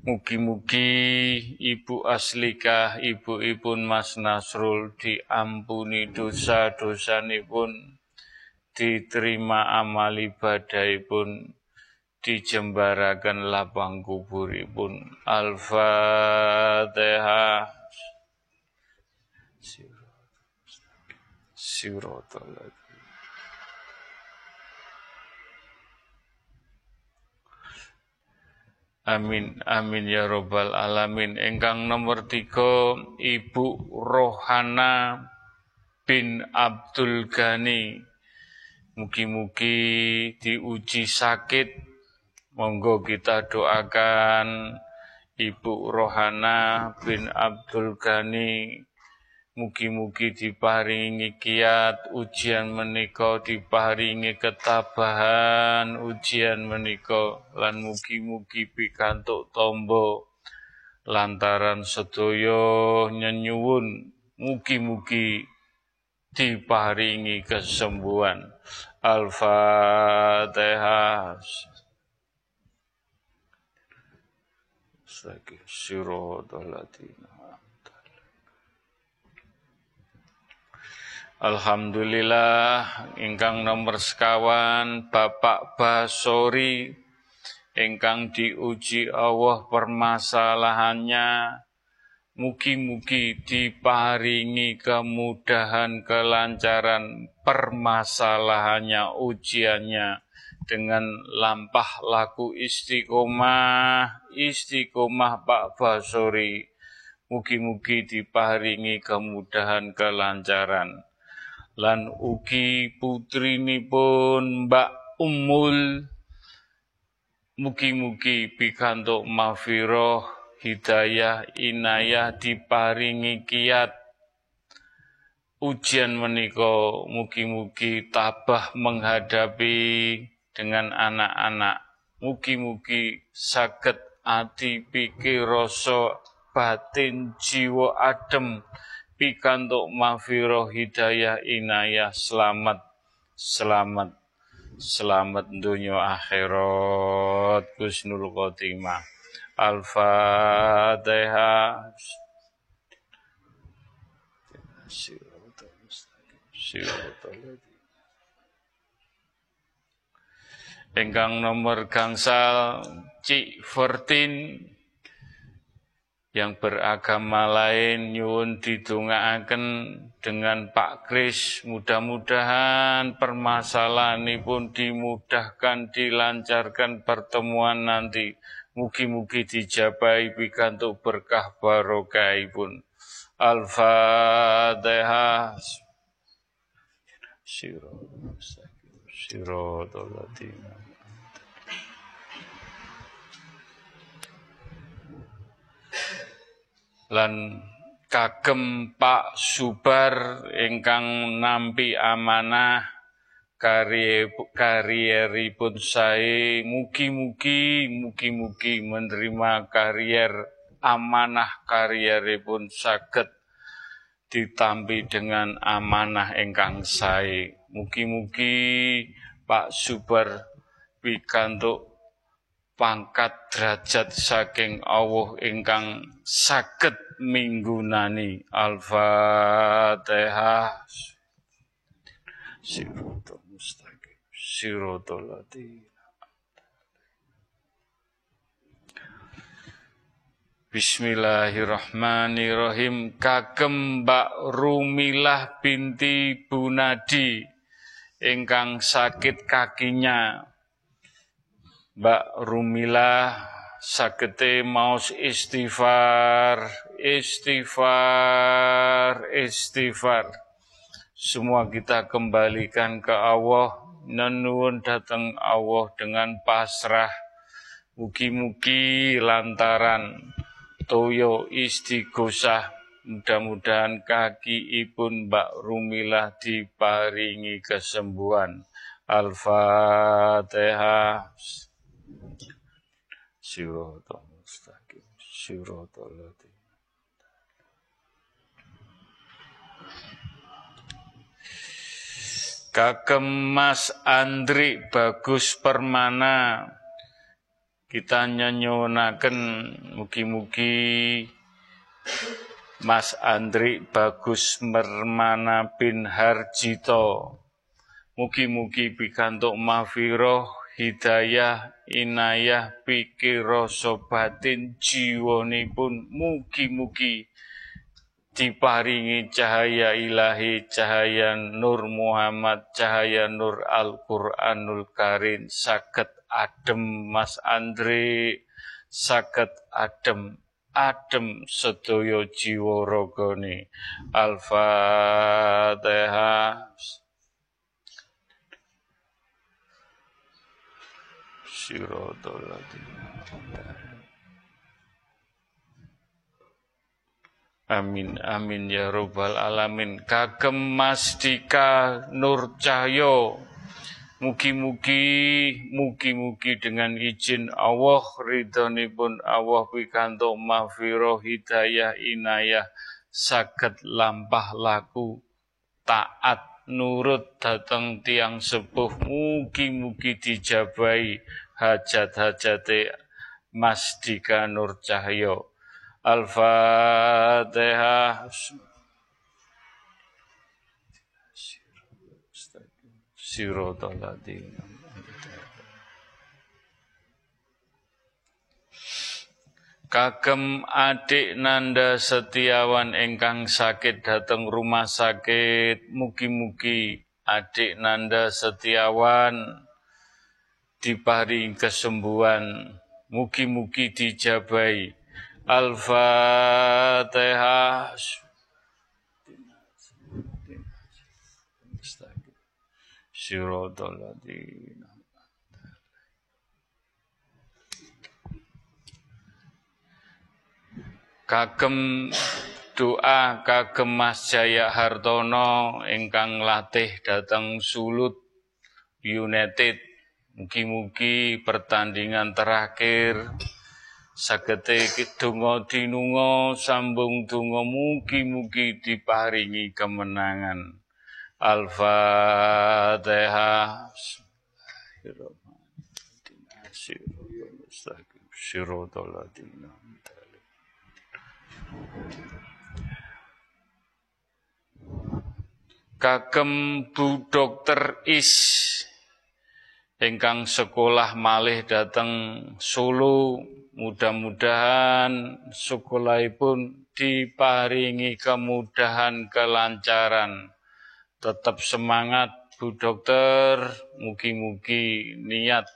Mugi-mugi Ibu Aslika, ibu-ibun Mas Nasrul diampuni dosa-dosanipun, diterima amal ibadahipun, dijembarakan lapang kuburipun. Al-Fatihah. Siratul Amin, amin ya robbal alamin. Engkang nomor tiga, Ibu Rohana bin Abdul Ghani. Mugi-mugi diuji sakit. Monggo kita doakan Ibu Rohana bin Abdul Ghani. Mugi-mugi diparingi kiat ujian menika diparingi ketabahan ujian menika. Lan mugi-mugi pikantuk tombo. Lantaran sedaya nyenyuwun mugi-mugi diparingi kesembuhan Al-Fatihah Alhamdulillah ingkang nomor sekawan Bapak Basori ingkang diuji Allah permasalahannya mugi-mugi diparingi kemudahan kelancaran permasalahannya ujiannya dengan lampah laku istiqomah istiqomah Pak Basori. Mugi-mugi diparingi kemudahan kelancaran. Lan ugi putrinipun Mbak Umul mugi-mugi pikantuk mafiroh hidayah inayah diparingi kiat. Ujian menika mugi-mugi tabah menghadapi dengan anak-anak. Mugi-mugi saged ati pikir rasa batin jiwa adem. Pikantuk mafiroh hidayah inayah selamat selamat selamat dunia akhirat. Kusnul khotimah al-fatihah Engkang nomor gangsal Cik Fortin yang beragama lain nyuwun didongaaken dengan Pak Kris. Mudah-mudahan permasalahan ini pun dimudahkan dilancarkan pertemuan nanti mugi-mugi dijabai pikantuk berkah barokah pun Al-Fatihah Siro Siro lan kagem Pak Subar ingkang nampi amanah karya karieripun sae mugi-mugi mugi-mugi menerima karier amanah karieripun saged ditampi dengan amanah ingkang sae. Mugi-mugi Pak Subar pikantuk pangkat derajat saking Allah ingkang saged minggunani Al-Fatihah Siratul mustaqim Siratul Bismillahirrahmanirrahim. Kagem Mbak Rumilah binti Bunadi ingkang sakit kakinya. Mbak Rumila sagete maus istighfar, istighfar, istighfar. Semua kita kembalikan ke Allah, nenuun datang Allah dengan pasrah. Mugi-mugi lantaran toyo istighosah mudah-mudahan kaki ibun Mbak Rumilah diparingi kesembuhan. Al-Fatihah. Siratal mustaqim. Siratal Kagem Mas Andri Bagus Permana. Kita nyanyonaken mugi-mugi Mas Andri Bagus Permana bin Harjito. Mugi-mugi pikantuk mafiroh hidayah, inayah, pikir, rasa batin, jiwanipun mugi-mugi diparingi cahaya ilahi, cahaya nur Muhammad, cahaya nur Al-Quranul Karim, sakit adem Mas Andre, sakit adem, adem sedoyo jiwa rogoni. Al-Fatihah. siratal Amin amin ya robbal alamin. Kagem Mas Dika Nur Cahyo. Mugi-mugi, mugi-mugi dengan izin Allah, ridhonipun Allah pikantuk mafiroh hidayah inayah saged lampah laku taat nurut datang tiang sepuh. Mugi-mugi dijabai hajat-hajate Mas Dika Nur Cahyo. Siratal ladzina Kagem adik Nanda Setiawan ingkang sakit datang rumah sakit, mugi-mugi adik Nanda Setiawan diparing kesembuhan, mugi-mugi dijabai. Al-Fatihah. Ladzina kagem doa kagem Mas Jaya Hartono ingkang latih datang Sulut United mugi-mugi pertandingan terakhir sagete donga dinunga sambung donga mugi-mugi diparingi kemenangan. Al-Fatihah. Kagem Bu Dokter Is ingkang sekolah malih dateng Solo mudah-mudahan sekolahipun diparingi kemudahan kelancaran tetap semangat Bu Dokter mugi-mugi niat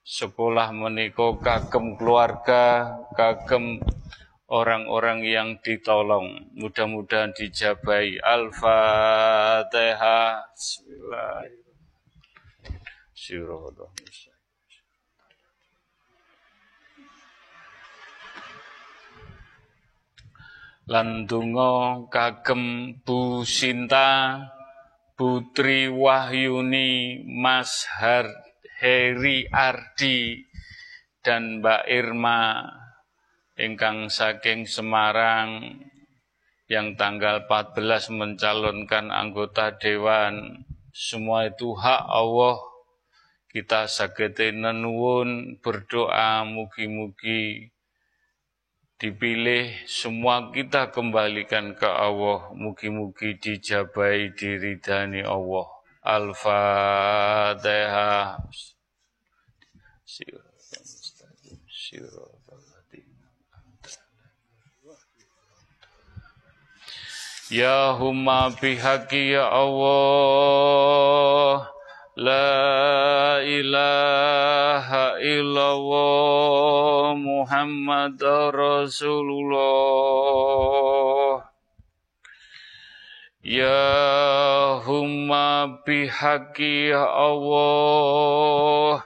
sekolah menika kagem keluarga kagem orang-orang yang ditolong. Mudah-mudahan dijabai. Al-Fatihah. Bismillahirrahmanirrahim. Landungo kagem Bu Sinta, Putri Wahyuni, Mas Har Heri Ardi, dan Mbak Irma ingkang saking Semarang yang tanggal 14 mencalonkan anggota dewan. Semua itu hak Allah. Kita sagete nenuwun berdoa mugi-mugi dipilih semua kita kembalikan ke Allah. Mugi-mugi dijabai diridani Allah. Al-Fatihah Ya humma bihaqi ya Allah La ilaha illallah Muhammad Rasulullah. Ya humma bihaqi ya Allah.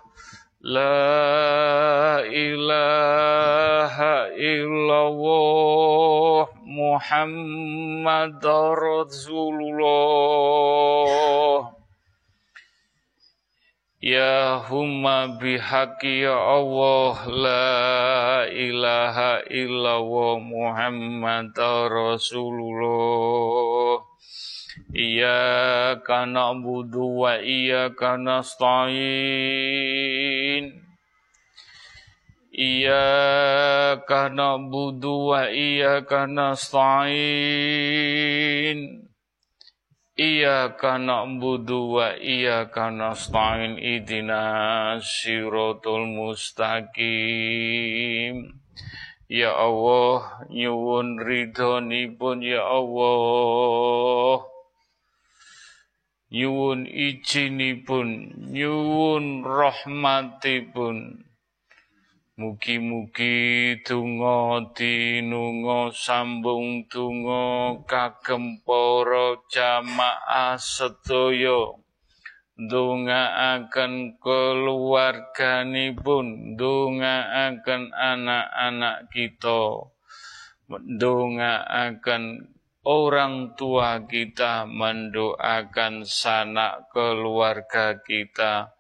La ilaha illallah Muhammad Rasulullah Ya humma bihaqi ya Allah La ilaha illallah Muhammad Rasulullah. Iyyaka na'budu wa iyyaka nasta'in. Iyyaka na'budu wa iyyaka nasta'in Iyyaka na'budu wa iyyaka nasta'in idina siratal mustaqim. Ya Allah nyuwun ridhonipun ya Allah. Nyuwun ijinipun nyuwun rahmatipun Mugi-mugi donga dinunga sambung donga kagem para jamaah sedaya. Ndongaaken keluarganipun ndongaaken anak-anak kita ndongaaken orang tua kita mendoakan sanak keluarga kita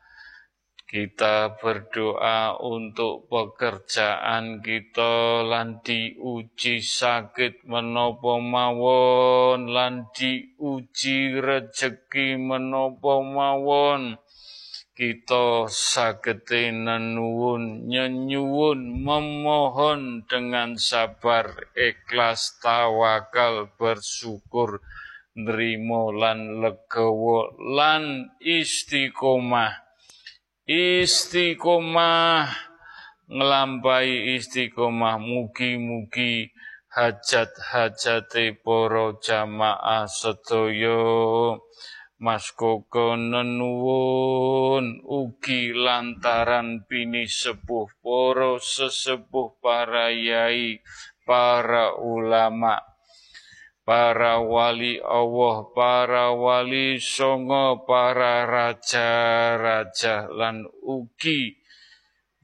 kita berdoa untuk pekerjaan kita lan diuji sakit menopo mawon lan diuji rejeki menopo mawon. Kita sagete nenuwun nyenyuwun memohon dengan sabar ikhlas tawakal bersyukur nrimo lan legawa lan istiqomah istiqomah nglampahi istiqomah mugi-mugi hajat-hajate para jamaah sedaya. Mas Koko nenuwun ugi lantaran bini sepuh para sesepuh para yai para ulama para wali Allah para wali songo para raja-raja lan ugi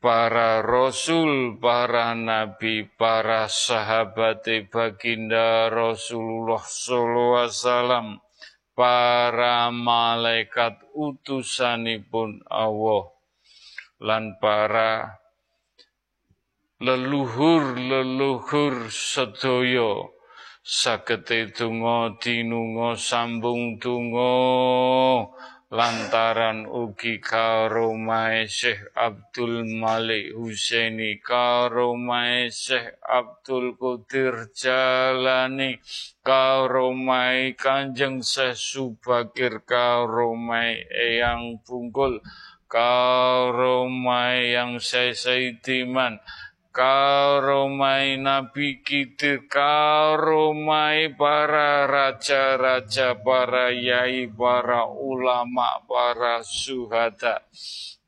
para rasul, para nabi, para sahabat baginda Rasulullah sallallahu alaihi wasallam para malaikat utusanipun Allah lan para leluhur-leluhur sedaya sagete donga dinunga sambung donga. Lantaran ugi karo Syekh Abdul Malik Husaini karo Syekh Abdul Qadir Jalani karo Kanjeng Syekh Subakir karo Eyang Bungkul karo yang Syekh Saidiman karomai Nabi kita, karomai para raja-raja, para yai, para ulama, para suhada,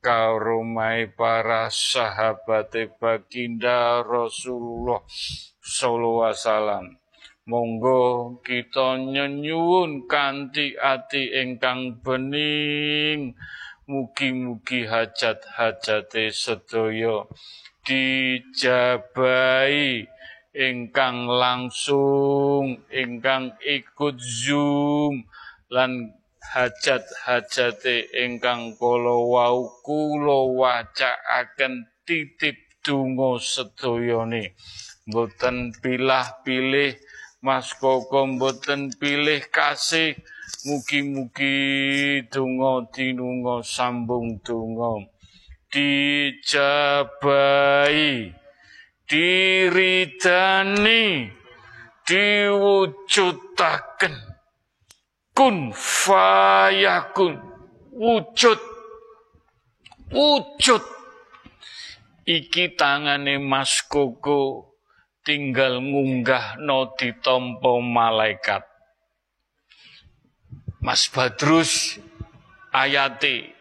karomai para sahabat baginda Rasulullah sallallahu alaihi wasallam. Monggo kita nyenyuwun kanthi ati ingkang bening. Mugi-mugi hajat-hajate sedaya dijabai ingkang langsung ingkang ikut zoom lan hajat-hajate ingkang kala wau kula wacaaken titip donga sedayane. Mboten pilah-pilih Mas Koko mboten pilih kasih. Mugi-mugi donga dinunga sambung donga dijabai, diridani, diwujudaken. Kun fayakun, wujud, wujud. Iki tangane Mas Koko tinggal ngunggah no ditompo malaikat. Mas Badrus ayati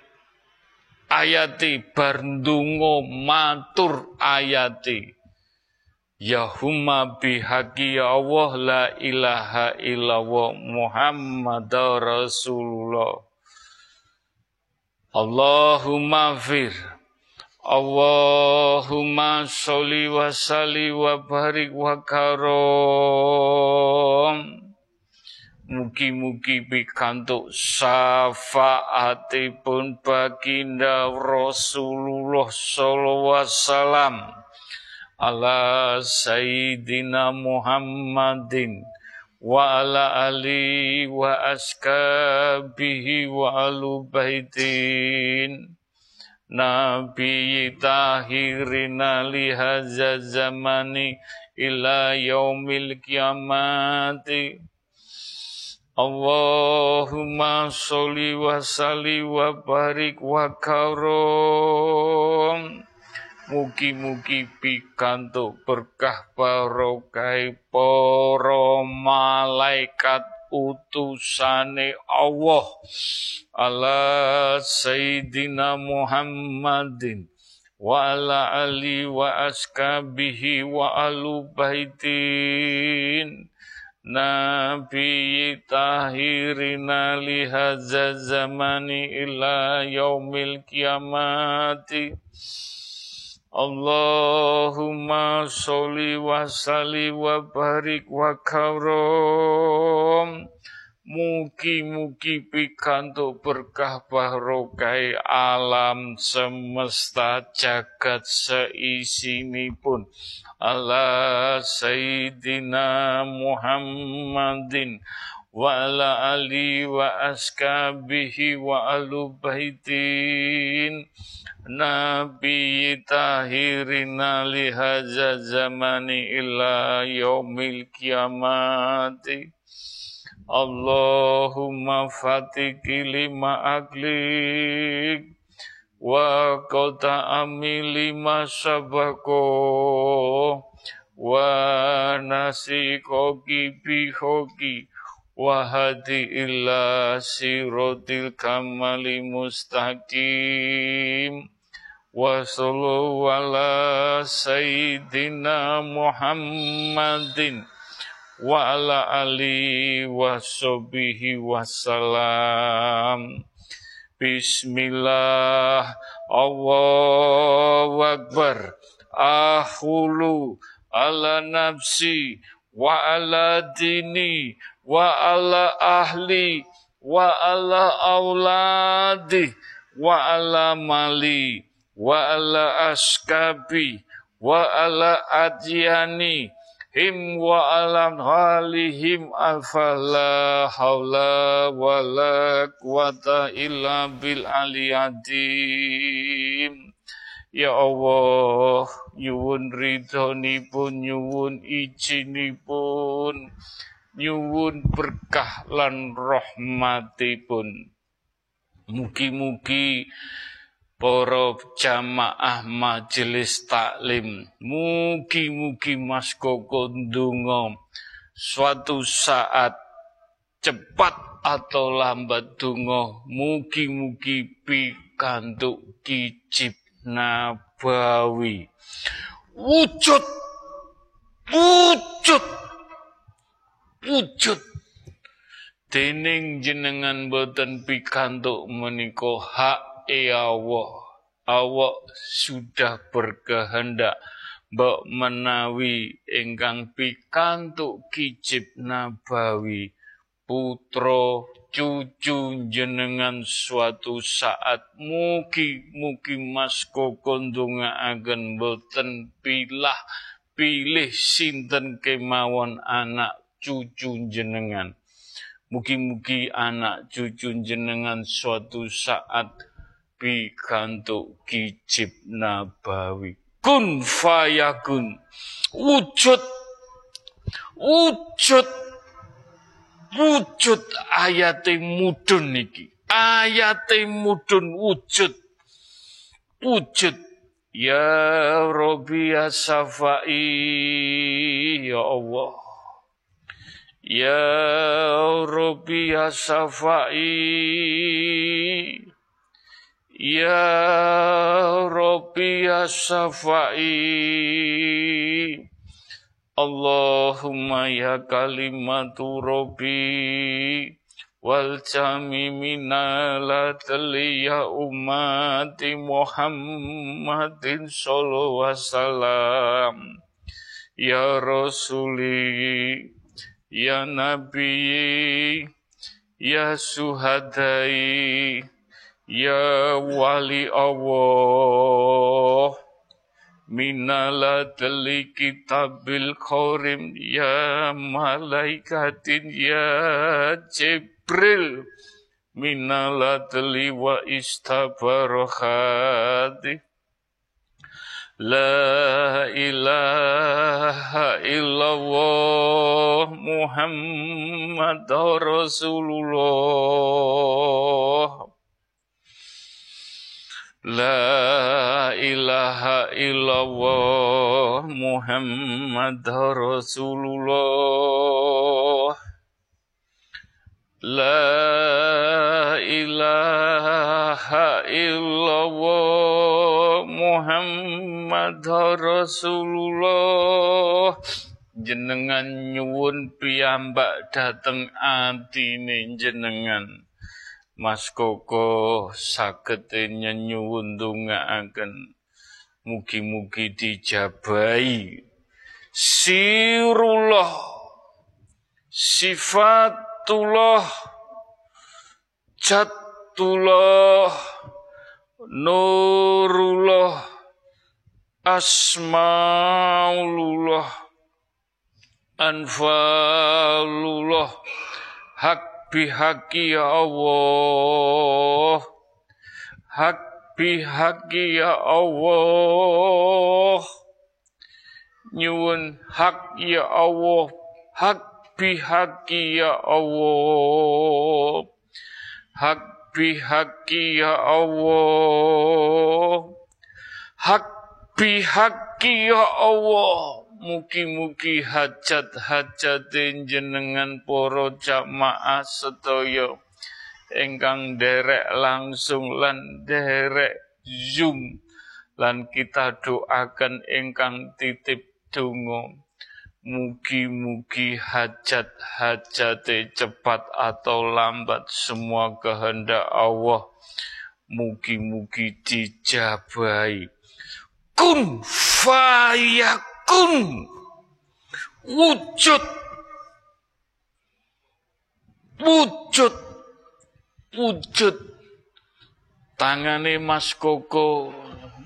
ayati bardungo matur ayati. Ya humma bihaqi ya Allah la ilaha illallah Muhammad Rasulullah. Allahumma fir. Allahumma sholli wa salli wa barik wa karom Mugi-mugi pikantuk syafaatipun baginda Rasulullah sallallahu wasallam. Ala sayyidina Muhammadin wa ala ali wa askabihi wa alu Nabi tahirina lihaza zamani ila yaumil kiamati Allahumma sholli wa salli wa barik wa karom. Mugi-mugi pikantuk berkah barokah para malaikat utusane Allah. Ala Sayyidina Muhammadin wa ala ali wa askabihi wa alu baitin Nabi tahirina lihaza zamani ila yaumil kiamati. Allahumma sholli wa salli wa barik wa karom Mugi-mugi pikantuk berkah barokah alam semesta jagat pun ala sayyidina Muhammadin wa ala ali wa askabihi wa alu baitin. Nabi tahirina lihaza zamani ila yaumil kiamati Allahumma fatiki lima aglik wa kota amili lima sabako wa nasi koki bihoki wa hadi illa sirotil kamali mustaqim wa sallu ala sayyidina muhammadin wa ala ali wa sobihi wassalam. Bismillah, Allahu Akbar, ahulu ala nafsi wa ala dini wa ala ahli wa ala auladi wa ala mali wa ala askabi wa ala adyani him wa alam halihim afala haula wala quwata illa bil aliyadim Ya Allah, nyuwun ridhonipun, nyuwun ijinipun, nyuwun berkah lan rahmatipun. Mugi-mugi para jamaah majelis taklim mugi-mugi Mas Koko ndonga suatu saat cepat atau lambat donga mugi-mugi pikantuk kicip nabawi. Wujud wujud wujud. Dening jenengan boten pikantuk menika hak eh Allah, Allah sudah berkehendak mbok menawi ingkang pikantuk kicip nabawi putra cucu jenengan suatu saat mugi mugi mas kokondunga agen boten pilah pilih sinten kemawon anak cucu jenengan mugi-mugi anak cucu jenengan suatu saat pikantuk kicip nabawi kun fayakun wujud. Wujud. Wujud ayate mudun niki ayate mudun wujud. Wujud. Ya Rabbi ya Safai ya Allah. Ya Rabbi ya Safai Ya Rabbi ya Safai Allahumma ya kalimatu Rabbi. Wal jami minala ya umati Muhammadin sallallahu wasallam. Ya Rasuli Ya Nabi Ya Suhadai Ya wali Allah Minala tali kitabil khorim Ya malaikatin Ya Jibril. Minala tali wa istabarokhati La ilaha illallah Muhammad Rasulullah La ilaha illallah Muhammad Rasulullah La ilaha illallah Muhammad Rasulullah Jenengan nyuwun piyambak dateng atine jenengan Mas Koko saged nyuwun ndongaaken mugi-mugi dijabahi. Sirullah sifatullah jatullah nurullah asmaulullah anfalullah hak bihaki ya Allah. Hak bihaki ya Allah. Nyuwun hak ya Allah. Hak bihaqi ya Allah. Hak bihaqi ya Allah. Hak bihaqi ya Allah Mugi-mugi hajat-hajat jenengan poro jamaah sedaya. Engkang derek langsung lan derek zoom lan kita doakan engkang titip donga. Mugi-mugi hajat-hajate cepat atau lambat semua kehendak Allah. Mugi-mugi dijabai Kun fayak kun wujud. Wujud. Wujud. Tangane Mas Koko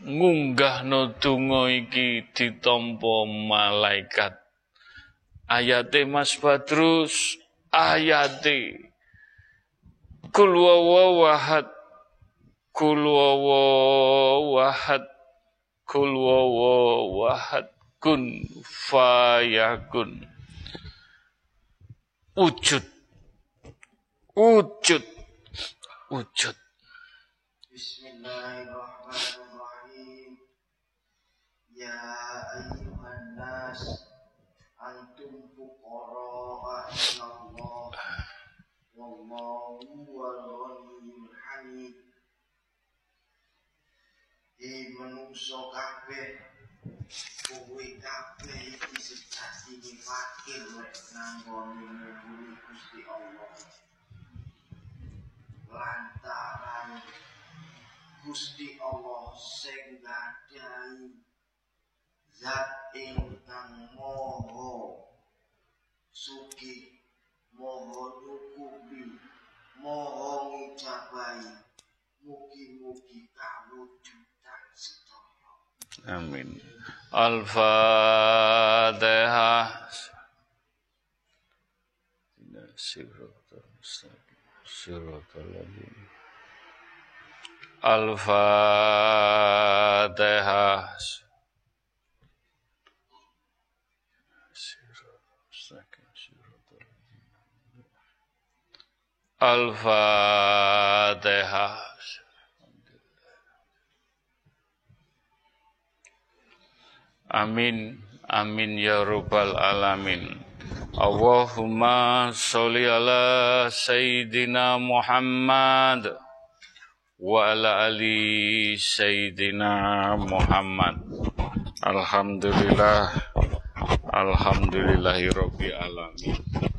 ngunggah no donga iki ditampa malaikat. Ayate Mas Badrus ayate. Kul wawahad kul wawahad kul wawahad kun fayakun. Wujud. Wujud. Wujud. Bismillahirrahmanirrahim. Ya ayyuhan nas antum fuqara ilallah wallahu wal ghaniyyul hamid menungso kabeh kowe kabeh iki sejatine fakir lek nanggone nguburi Gusti Allah lantaran Gusti Allah sing ngadai zat ingkang moho suki moho nukubi moho ngijabai mugi-mugi sedaya amin Al-Fatihah. Al-Fatihah. Al-Fatihah. Amin, amin ya rabbal alamin. Allahumma sholli ala sayyidina Muhammad wa ala ali sayyidina Muhammad. Alhamdulillah, alhamdulillahi rabbil alamin.